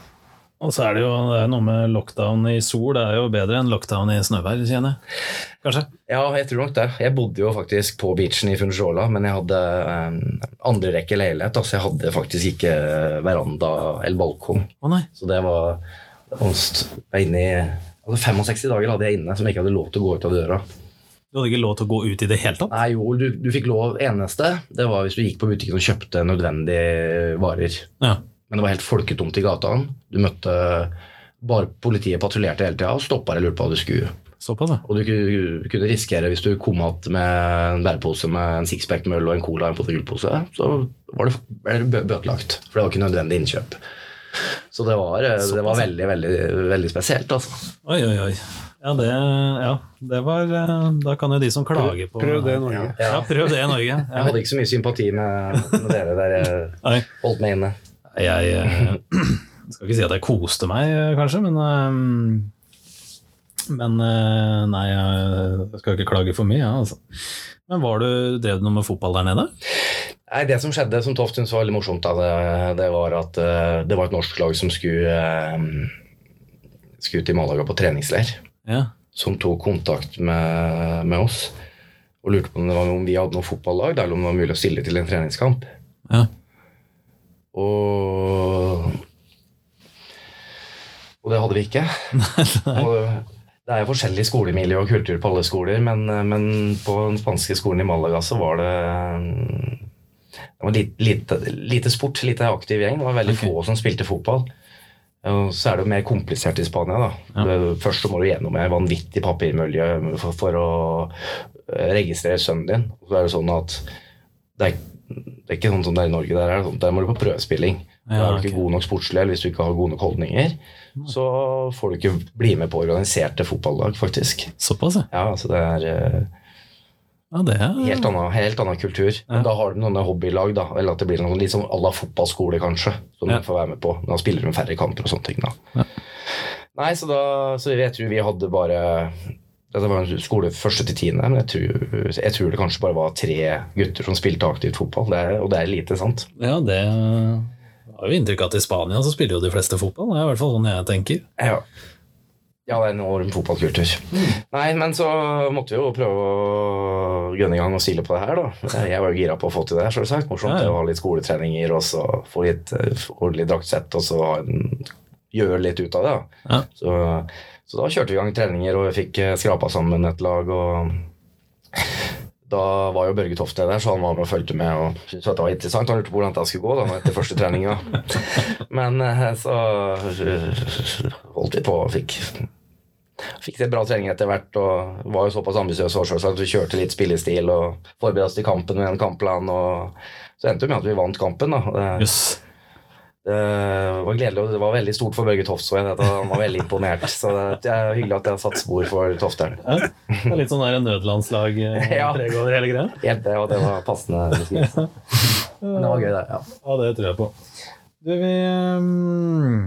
Og så er det jo det er noe med lockdown i sol, det er jo bedre enn lockdown i snøvær, kjenner jeg. Kanskje? Ja, jeg tror nok det. Jeg bodde jo faktisk på beachen i Fungisola, men jeg hadde um, andre rekke leilighet, altså jeg hadde faktisk ikke veranda eller balkong. Å nei. Så det var det var inne i altså 65 dager hadde jeg inne som jeg ikke hadde lov til å gå ut av døra. Du hadde ikke lov til å gå ut i det hele tatt? Nei, jo, du, du fikk lov eneste. Det var hvis du gikk på butikken og kjøpte nødvendige varer. Ja. Men det var helt folketomt i gata. Du møtte bare politiet patruljerte hele tida og stoppa og lurte på hva du skulle. Såpass. Og du kunne risikere, hvis du kom igjen med en bærepose med en sixpack med øl og en cola og en potetgullpose, så var det, ble det bøtelagt. For det var ikke nødvendig innkjøp. Så det var, eh, det var veldig, veldig, veldig spesielt, altså. Oi, oi, oi. Ja, det, ja, det var eh, Da kan jo de som klager på Prøv det i Norge. Ja, prøv det i Norge. Jeg hadde ikke så mye sympati med, med dere der jeg holdt meg inne. Jeg jeg skal ikke si at jeg koste meg, eh, kanskje, men eh, Men eh, nei, jeg skal ikke klage for mye, ja, altså. Men var du, drev du noe med fotball der nede? Nei, Det som skjedde, som Toft syntes var veldig morsomt, da, det, det var at uh, det var et norsk lag som skulle, uh, skulle til Malaga på treningsleir. Ja. Som tok kontakt med, med oss og lurte på om, det var, om vi hadde noe fotballag, eller om det var mulig å stille til en treningskamp. ja. Og, og det hadde vi ikke. Og det er forskjellig skolemiljø og kultur på alle skoler, men, men på den spanske skolen i Malaga så var det det var lite, lite, lite sport, lite aktiv gjeng. Det var veldig okay. få som spilte fotball. Og så er det jo mer komplisert i Spania. da. Ja. Først så må du gjennom et vanvittig papirmiljø for, for å registrere sønnen din. Så er det sånn at det er, det er ikke sånn som det er i Norge. Der, er det sånn, der må du på prøvespilling. Ja, er du ikke okay. god nok sportslig, eller hvis du ikke har gode nok holdninger, så får du ikke bli med på organiserte fotballag, faktisk. Såpass, ja. Ja, så det er eh, ja det er, helt annen, helt annen kultur. Men da har du noen hobbylag, da, eller at det blir noe litt sånn à la fotballskole, kanskje, som Ja. du får være med på. Da spiller du færre kamper og sånne ting, da. Ja. Nei, så da Så jeg tror vi hadde bare Dette var en skole første til tiende, men jeg tror, jeg tror det kanskje bare var tre gutter som spilte aktivt fotball, det er, og det er lite, sant? ja, det har jo inntrykk av at i Spania så spiller jo de fleste fotball. Det er i hvert fall sånn jeg tenker. Ja. Ja, det er en enorm fotballkultur. Nei, men så måtte vi jo prøve å gønne i gang og stile på det her, da. Jeg var jo gira på å få til det, selvsagt. Morsomt Ja, ja. å ha litt skoletreninger og så få litt ordentlig draktsett og så gjøre litt ut av det. Ja. Så, så da kjørte vi i gang treninger, og vi fikk eh, skrapa sammen et lag. og da var jo Børge Tofte der, så han var med og fulgte med. og syntes at det var interessant. Han lurte på hvordan det skulle gå da, etter første treninga. Men eh, så eh, holdt vi på og fikk fikk til bra trening etter hvert og var jo såpass ambisiøs også, så at vi kjørte litt spillestil og forberedte oss til kampen med en kampplan. og Så endte det med at vi vant kampen. da. Det, yes. det var gledelig, og det var veldig stort for Børge Toft, så jeg han var veldig imponert. Så det er hyggelig at jeg har satt spor for Tofteren. Ja, det er litt sånn der nødlandslag-preg Ja. over hele greia. Helt det, og det var passende beskrivelse. Men det var gøy, det. ja. Ja, det tror jeg på. Du, vi, mm,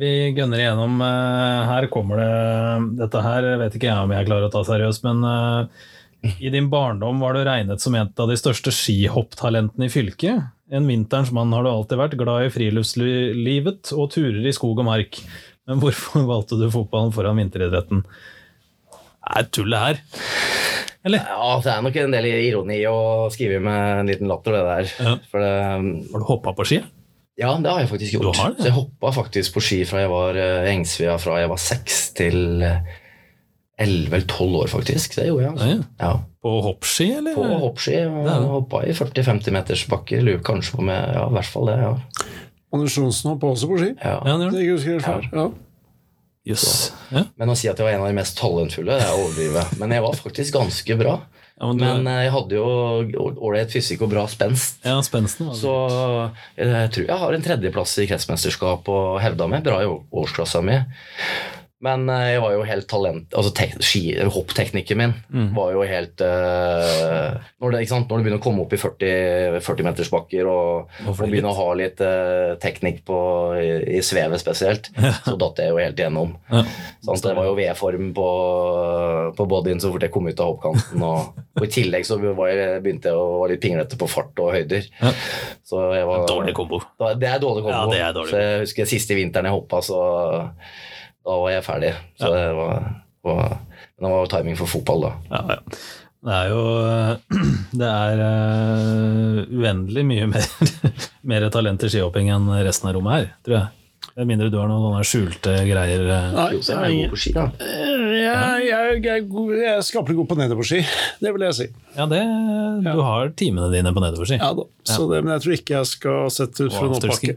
vi gønner igjennom. eh, Her kommer det Dette her vet ikke jeg om jeg klarer å ta seriøst, men eh, i din barndom var du regnet som en av de største skihopptalentene i fylket. En vinterens mann har du alltid vært, glad i friluftslivet og turer i skog og mark. Men hvorfor valgte du fotballen foran vinteridretten? Er tullet her? Eller? Ja, det er nok en del ironi å skrive med en liten latter, det der. Ja. Det, Har du hoppa på ski? Ja, det har jeg faktisk gjort. Du har det? Så jeg hoppa faktisk på ski fra jeg var uh, Engsvia fra jeg var seks til eh, elleve eller tolv år, faktisk. Det gjorde jeg. Altså. ja. Ja. På hoppski, eller? På hoppski. Og Hoppa i 40-50 meters bakker. Lurer kanskje på med Ja, i hvert fall det. ja. Anders Johnsen hoppa også på ski. ja. Ja, det Det husker jeg før. Ja. Yes. Ja. Men å si at jeg var en av de mest talentfulle, det er å overdrive. Men jeg var faktisk ganske bra. Ja, men Men eh, jeg hadde jo ålreit fysikk og bra spenst. ja, spensten var det. Så jeg tror jeg har en tredjeplass i kretsmesterskap og hevda meg bra i år- årsklassa mi. Men eh, jeg var jo helt talent Altså hoppteknikken min Mm. var jo helt uh, når, det, ikke sant? når du begynner å komme opp i 40, 40 metersbakker og, Og og begynner å ha litt uh, teknikk på, i, i svevet spesielt, så datt jeg jo helt igjennom. Ja. Sant? Det var jo V-form på, på bodyen så fort jeg kom ut av hoppkanten. Og, og I tillegg så var jeg, begynte jeg å være litt pinglete på fart og høyder. Ja. Så jeg var, Dårlig kombo. da- Det er dårlig kombo. Ja, det er dårlig Så jeg husker siste vinteren jeg hoppa, så da var jeg ferdig. Så det var, var Men det var timing for fotball, da. Ja, ja. Det er jo Det er uh, uendelig mye mer, mer talent i skihopping enn resten av rommet her, tror jeg. Med mindre du har noen skjulte greier. eh. Nei, jeg er jeg god på ski, da. jeg, jeg, jeg, god- jeg er skapelig god på nedoverski. Det vil jeg si. Ja, det, du har timene dine på nedoverski. Ja da. Så det, men jeg tror ikke jeg skal sette ut fra en oppbakke.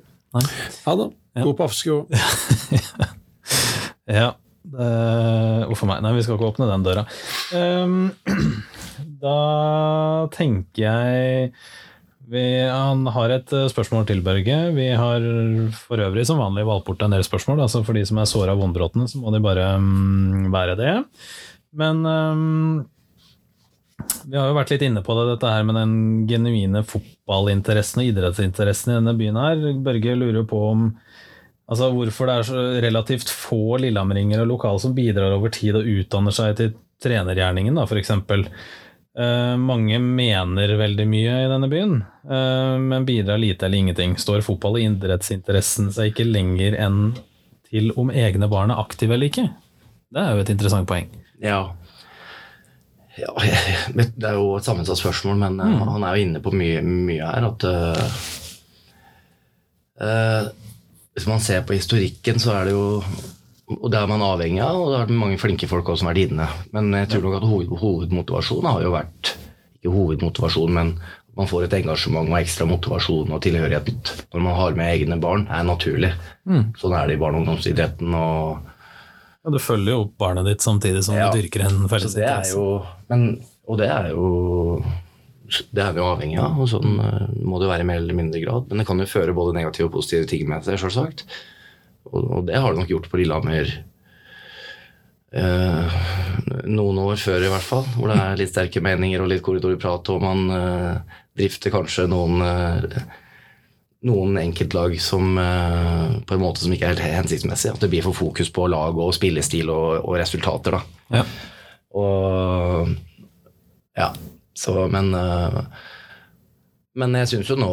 Ja da. God på afterski òg. Ja. Uh, a meg. Nei, vi skal ikke åpne den døra. Um, da tenker jeg vi, Han har et eh, spørsmål til, Børge. Vi har for øvrig som vanlig valgt bort en del spørsmål. Altså For de som er såra av vondbråtene, så må de bare um, være det. Men um, vi har jo vært litt inne på det, dette her med den genuine fotballinteressen og idrettsinteressen i denne byen her. Børge lurer på om Altså Hvorfor det er så relativt få lillehammeringer og lokale som bidrar over tid og utdanner seg til trenergjerningen, da, f.eks. Uh, mange mener veldig mye i denne byen, uh, men bidrar lite eller ingenting. Står fotball og idrettsinteressen seg ikke lenger enn til om egne barn er aktive eller ikke? Det er jo et interessant poeng. Ja. ja det er jo et sammensatt spørsmål, men mm. han er jo inne på mye, mye her. At uh, eh, Hvis man ser på historikken, så er det jo Og det er man avhengig av, og det har vært mange flinke folk også som har vært inne. Men jeg tror nok at hoved, hovedmotivasjonen har jo vært Ikke hovedmotivasjon, men man får et engasjement og ekstra motivasjon og tilhørighet når man har med egne barn, er naturlig. Sånn er det i barne- og ungdomsidretten. og Ja, du følger jo opp barnet ditt samtidig som Ja. du dyrker en felles Så er interesse. men, Og det er jo det er vi jo avhengig av, og sånn eh, må det være i mer eller mindre grad. Men det kan jo føre både negative og positive ting med seg, selvsagt. Og, og det har det nok gjort på Lillehammer eh, noen år før, i hvert fall. Hvor det er litt sterke meninger og litt korridorprat, og man eh, drifter kanskje noen eh, noen enkeltlag som eh, på en måte som ikke er helt hensiktsmessig. At det blir for fokus på lag og spillestil og, og resultater. da. Ja. Og ja, så men eh, Men jeg syns jo nå,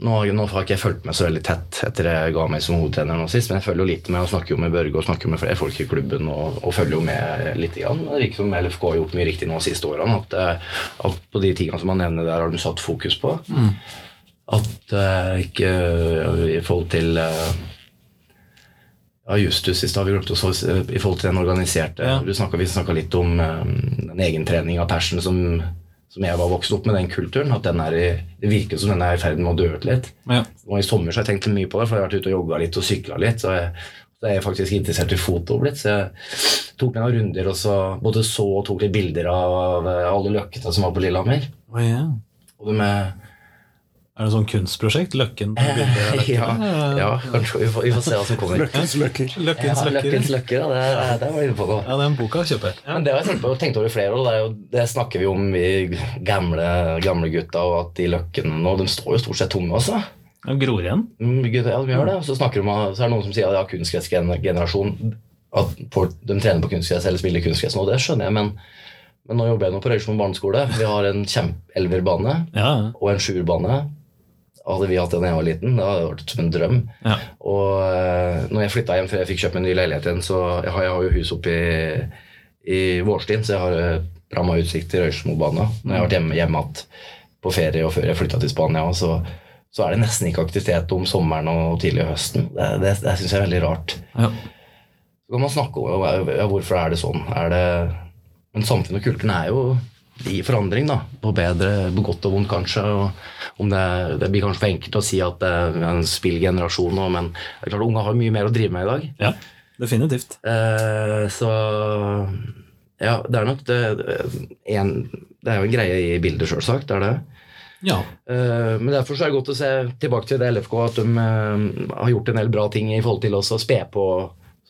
nå Nå har ikke jeg fulgt med så veldig tett etter jeg ga meg som hovedtrener nå sist, men jeg følger jo litt med og snakker jo med Børge og snakker med flere folk i klubben og, og følger jo med litt. Grann. Det virker som LFK har gjort mye riktig nå de siste årene. At, eh, at på de tingene som han nevner der, har de satt fokus på. At uh, ikke uh, i forhold til uh, ja, Justus i stad, vi glemte så i forhold til den organiserte Ja. snakket, Vi snakka litt om um, den trening av persen som, som jeg var vokst opp med, den kulturen. At den er det virker som den er i ferd med å dø ut litt. Ja. Og I sommer så har jeg tenkt mye på det, for jeg har vært ute og jogga litt og sykla litt. Så jeg Så jeg er faktisk interessert i foto blitt, så jeg tok meg noen runder og så både så og tok litt bilder av alle løkkene som var på Lillehammer. Oh, yeah. Og det med Er det sånn kunstprosjekt? Løkken ja, ja, kanskje vi får, vi får se hva som kommer. Løkkens løkker. Løkkens løkker. Løkkens løkker, ja, det, er- det var inne på nå. Ja, den boka kjøper jeg. Ja. Men det har jeg tenkt, på, tenkt over i flere år. Det, er jo, det snakker vi om, vi gamle, gamle gutta, og at de løkkene nå de står jo stort sett tomme også. De gror igjen. Mm, Ja, de gjør det. Og så, snakker de om, så er det noen som sier at ja, kunstgressgenerasjon at de trener på kunstgress eller spiller kunstgress nå. Det skjønner jeg, men, men nå jobber jeg nå på Røyksmoen barneskole. Vi har en kjempeelverbane Ja, og en sjuerbane. Hadde vi hatt det da jeg var liten, det hadde vært som en drøm. ja. Og eh, når jeg flytta hjem før jeg fikk kjøpt meg en ny leilighet igjen, så jeg har, jeg har jo hus oppe i, i Vårstien, så jeg har ramma utsikt til Røysemobanen. Når jeg har vært hjemme, hjemme på ferie og før jeg flytta til Spania, så, så er det nesten ikke aktivitet om sommeren og tidlig høsten. Det, det, det syns jeg er veldig rart. ja. Så kan man snakke om ja, hvorfor er det sånn. Er det, men samfunnet og kulturen er jo i forandring, da. På bedre, på godt og vondt, kanskje. Og om det, det blir kanskje for enkelt å si at det er en spillgenerasjon nå, men det er klart unge har mye mer å drive med i dag. ja. Definitivt. Eh, så ja, det er nok det, en, det er jo en greie i bildet, sjølsagt. Det er det. Ja. Eh, men derfor så er det godt å se tilbake til det LFK at de eh, har gjort en del bra ting i forhold til å spe på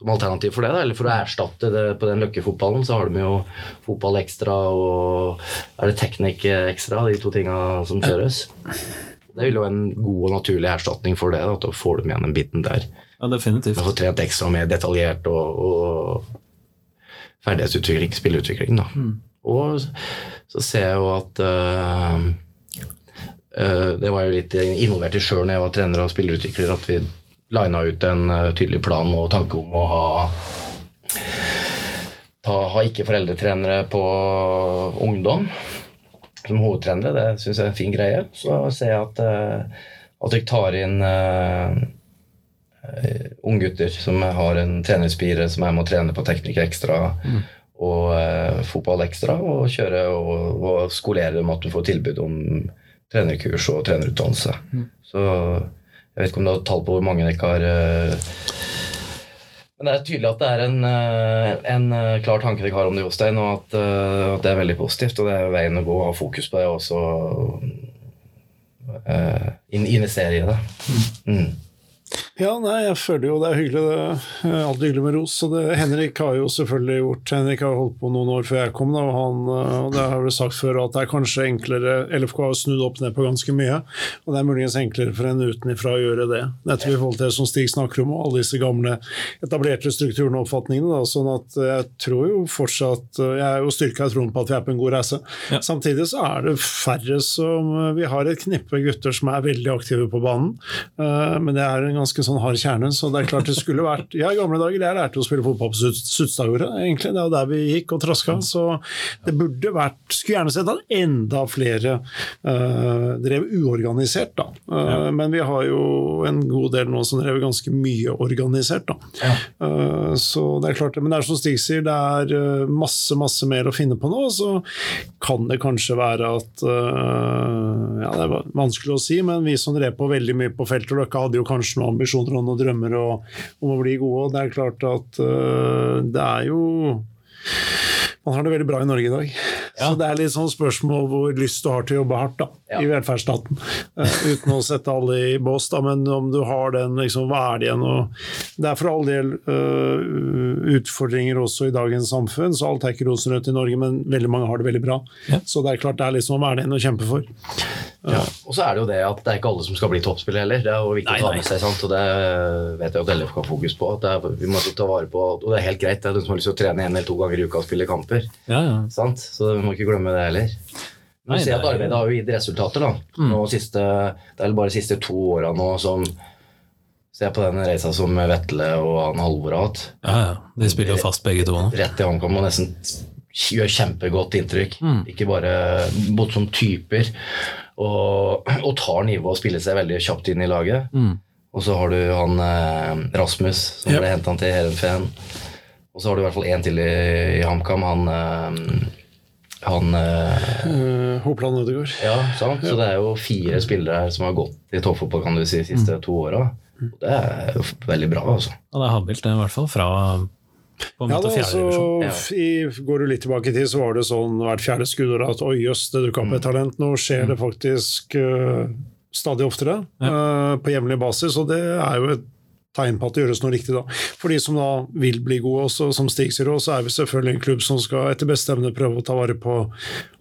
som alternativ for det, da, eller for å erstatte det på den løkkefotballen, så har de jo fotball ekstra og er det teknikk ekstra, de to tinga som kjøres. Det vil jo være en god og naturlig erstatning for det, da, at da får de igjen den biten der. ja, definitivt. Du får trent ekstra mer detaljert og, og ferdighetsutvikling, spilleutvikling. Da. Og så ser jeg jo at uh, uh, Det var jo litt involvert i sjøl når jeg var trener og spillerutvikler, at vi lina ut en øh, tydelig plan og tanke om å ha ta, ha ikke-foreldretrenere på ungdom som hovedtrenere. Det syns jeg er en fin greie. Så ser jeg at, øh, at jeg tar inn uh, eh, unggutter som har en trenerspire som er med å trene på teknikk ekstra og uh, fotball ekstra, og kjøre og, og skolere dem at du får tilbud om trenerkurs og trenerutdannelse. Så jeg vet ikke om du har tall på hvor mange dere har eh, men det er tydelig at det er en, eh, en eh, klar tanke dere har om det, Jostein, og at, at det er veldig positivt. Og det er veien å gå å ha fokus på det og også uh, investere i det. Mm. Ja, nei, jeg føler jo det er hyggelig. Det er alltid hyggelig med ros. Det, Henrik har jo selvfølgelig gjort Henrik har holdt på noen år før jeg kom, da, og, han, og det har vel sagt før at det er kanskje enklere LFK har snudd opp ned på ganske mye, og det er muligens enklere for en utenifra å gjøre det. Nettopp i forhold til det som Stig snakker om, og alle disse gamle etablerte strukturene og oppfatningene. Da, sånn at jeg tror jo fortsatt Jeg er jo styrka i troen på at vi er på en god reise. Ja. Samtidig så er det færre som Vi har et knippe gutter som er veldig aktive på banen, eh, men det er en ganske sånn hard kjerne. Så det er klart det skulle vært Ja, i gamle dager jeg lærte å spille fotball på Sudstadjordet, egentlig. Det jo der vi gikk og traska. Så det burde vært Skulle gjerne sett at enda flere uh, drev uorganisert, da. Eh, Men vi har jo en god del nå som drev ganske mye organisert, da. Eh, Så det er klart det. Men det er som Stig sier, det er masse, masse mer å finne på nå. Så kan det kanskje være at Ja, det er vanskelig å si, men vi som drev på veldig mye på dere hadde jo kanskje noen ambisjoner og noen drømmer og, om å bli gode. og Det er klart at uh, det er jo man har det veldig bra i Norge i dag. Så det er litt sånn spørsmål hvor lyst du har til å jobbe hardt da, Ja. i velferdsstaten. Uh, uten å sette alle i bås, da, men om du har den, liksom, hva er det igjen? Og det er for all del uh, utfordringer også i dagens samfunn, så alt er ikke rosenrødt i Norge, men veldig mange har det veldig bra. Ja. Så det er klart det er liksom hva er det igjen å kjempe for. Ja. Og så er det jo det at det er ikke alle som skal bli toppspillere heller. Det er jo viktig Nei, å ta med seg, sant? og det vet jeg at LF har fokus på. At er, vi må ta vare på, og det er helt greit, det er de som har lyst til å trene en eller to ganger i uka og spille kamper. Ja, ja. Sant? Så vi må ikke glemme det heller. Men Nei, ser at arbeidet har jo gitt resultater. da. Nå siste, det er bare de siste to åra nå som Ser på den reisa som Vetle og han Halvor har hatt. ja, ja. De spiller jo fast begge to nå. Rett i HamKam og nesten gjør kjempegodt inntrykk. Ikke bare både som typer, og, og tar nivået og spiller seg veldig kjapt inn i laget. Mm. Og så har du han eh, Rasmus, som yep. ble henta til Heerenveen. Og så har du i hvert fall én til i, i HamKam. Han, eh, han Uh, Hopland Ødegaard. Ja, sant? Så det er jo fire spillere her som har gått i toppfotball kan du si, de siste to åra. Og det er jo veldig bra, altså. Ja, det er habilt, det, i hvert fall. Fra på Ja, da, altså, i, Går du litt tilbake i tid, så var det sånn hvert fjerde skuddår at oi jøss, det dukka opp et talent. Nå skjer det faktisk uh, stadig oftere eh, på jevnlig basis, og det er jo et tegn på at det gjøres noe riktig. da. For de som da vil bli gode, også, som Stig sier, så er vi selvfølgelig en klubb som skal etter beste evne prøve å ta vare på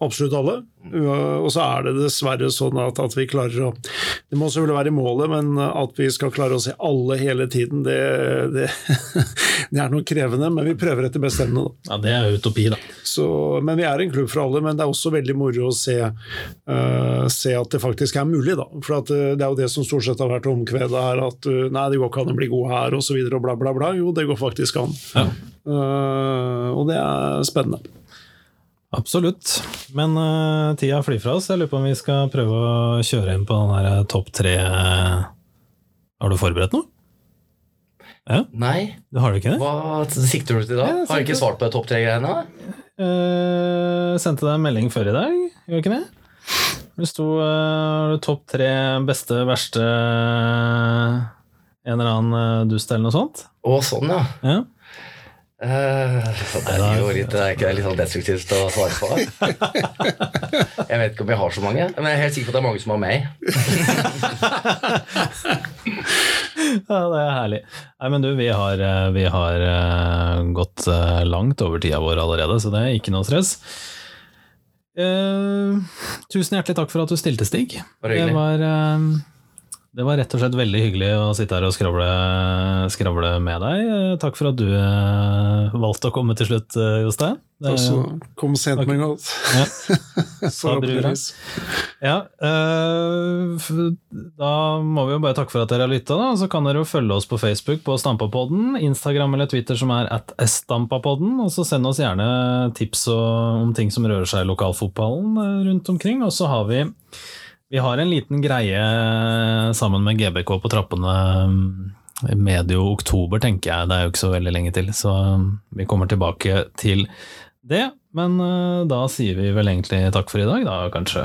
absolutt alle. Uh, Og så er det dessverre sånn at, at vi klarer å Det må selvfølgelig være målet, men at vi skal klare å se alle hele tiden, det, det, det er noe krevende. Men vi prøver etter beste evne, da. Ja, det er utopi, da. Så, men vi er en klubb for alle, men det er også veldig moro å se, uh, se at det faktisk er mulig. Da. For at, uh, det er jo det som stort sett har vært omkvedet her, at uh, nei, det går ikke an å bli god her, og så videre, og bla, bla, bla. Jo, det går faktisk an. Ja. Eh, og det er spennende. Absolutt. Men uh, tida flyr fra oss. Jeg lurer på om vi skal prøve å kjøre inn på den der eh, topp tre Har du forberedt noe? Ja, Nei, Det har du ikke det? hva sikter du til da? Ja, Har du ikke svart på topp tre-greiene? Uh, sendte deg en melding før i dag, gjør ikke det? Det sto uh, topp tre beste, verste En eller annen dust eller noe sånt. Å, sånn, ja. Ja. Eh, det er jo litt, det er ikke litt sånn destruktivt å svare på. Jeg vet ikke om jeg har så mange, men jeg er helt sikker på at det er mange som har meg. ja, det er herlig. Nei, men du, vi har, eh, vi har eh, gått eh, langt over tida vår allerede, så det er ikke noe stress. Uh, tusen hjertelig takk for at du stilte, Stig. Det hyggelig. var, eh, det var rett og slett veldig hyggelig å sitte her og skravle, skravle med deg. Eh, Takk for at du eh, valgte å komme til slutt, eh, Jostein. Det Også kom sent, men godt. ja. Forhåpentligvis. Ja, øh, da må vi jo bare takke for at dere har lytta. Så kan dere jo følge oss på Facebook på Stampapodden, Instagram eller Twitter som er at stampapodden. Og så send oss gjerne tips om ting som rører seg i lokalfotballen rundt omkring. Og så har vi vi har en liten greie sammen med GBK på trappene øh, medio oktober, tenker jeg. Det er jo ikke så veldig lenge til, så øh, vi kommer tilbake til det. Men øh, da sier vi vel egentlig takk for i dag, da, kanskje.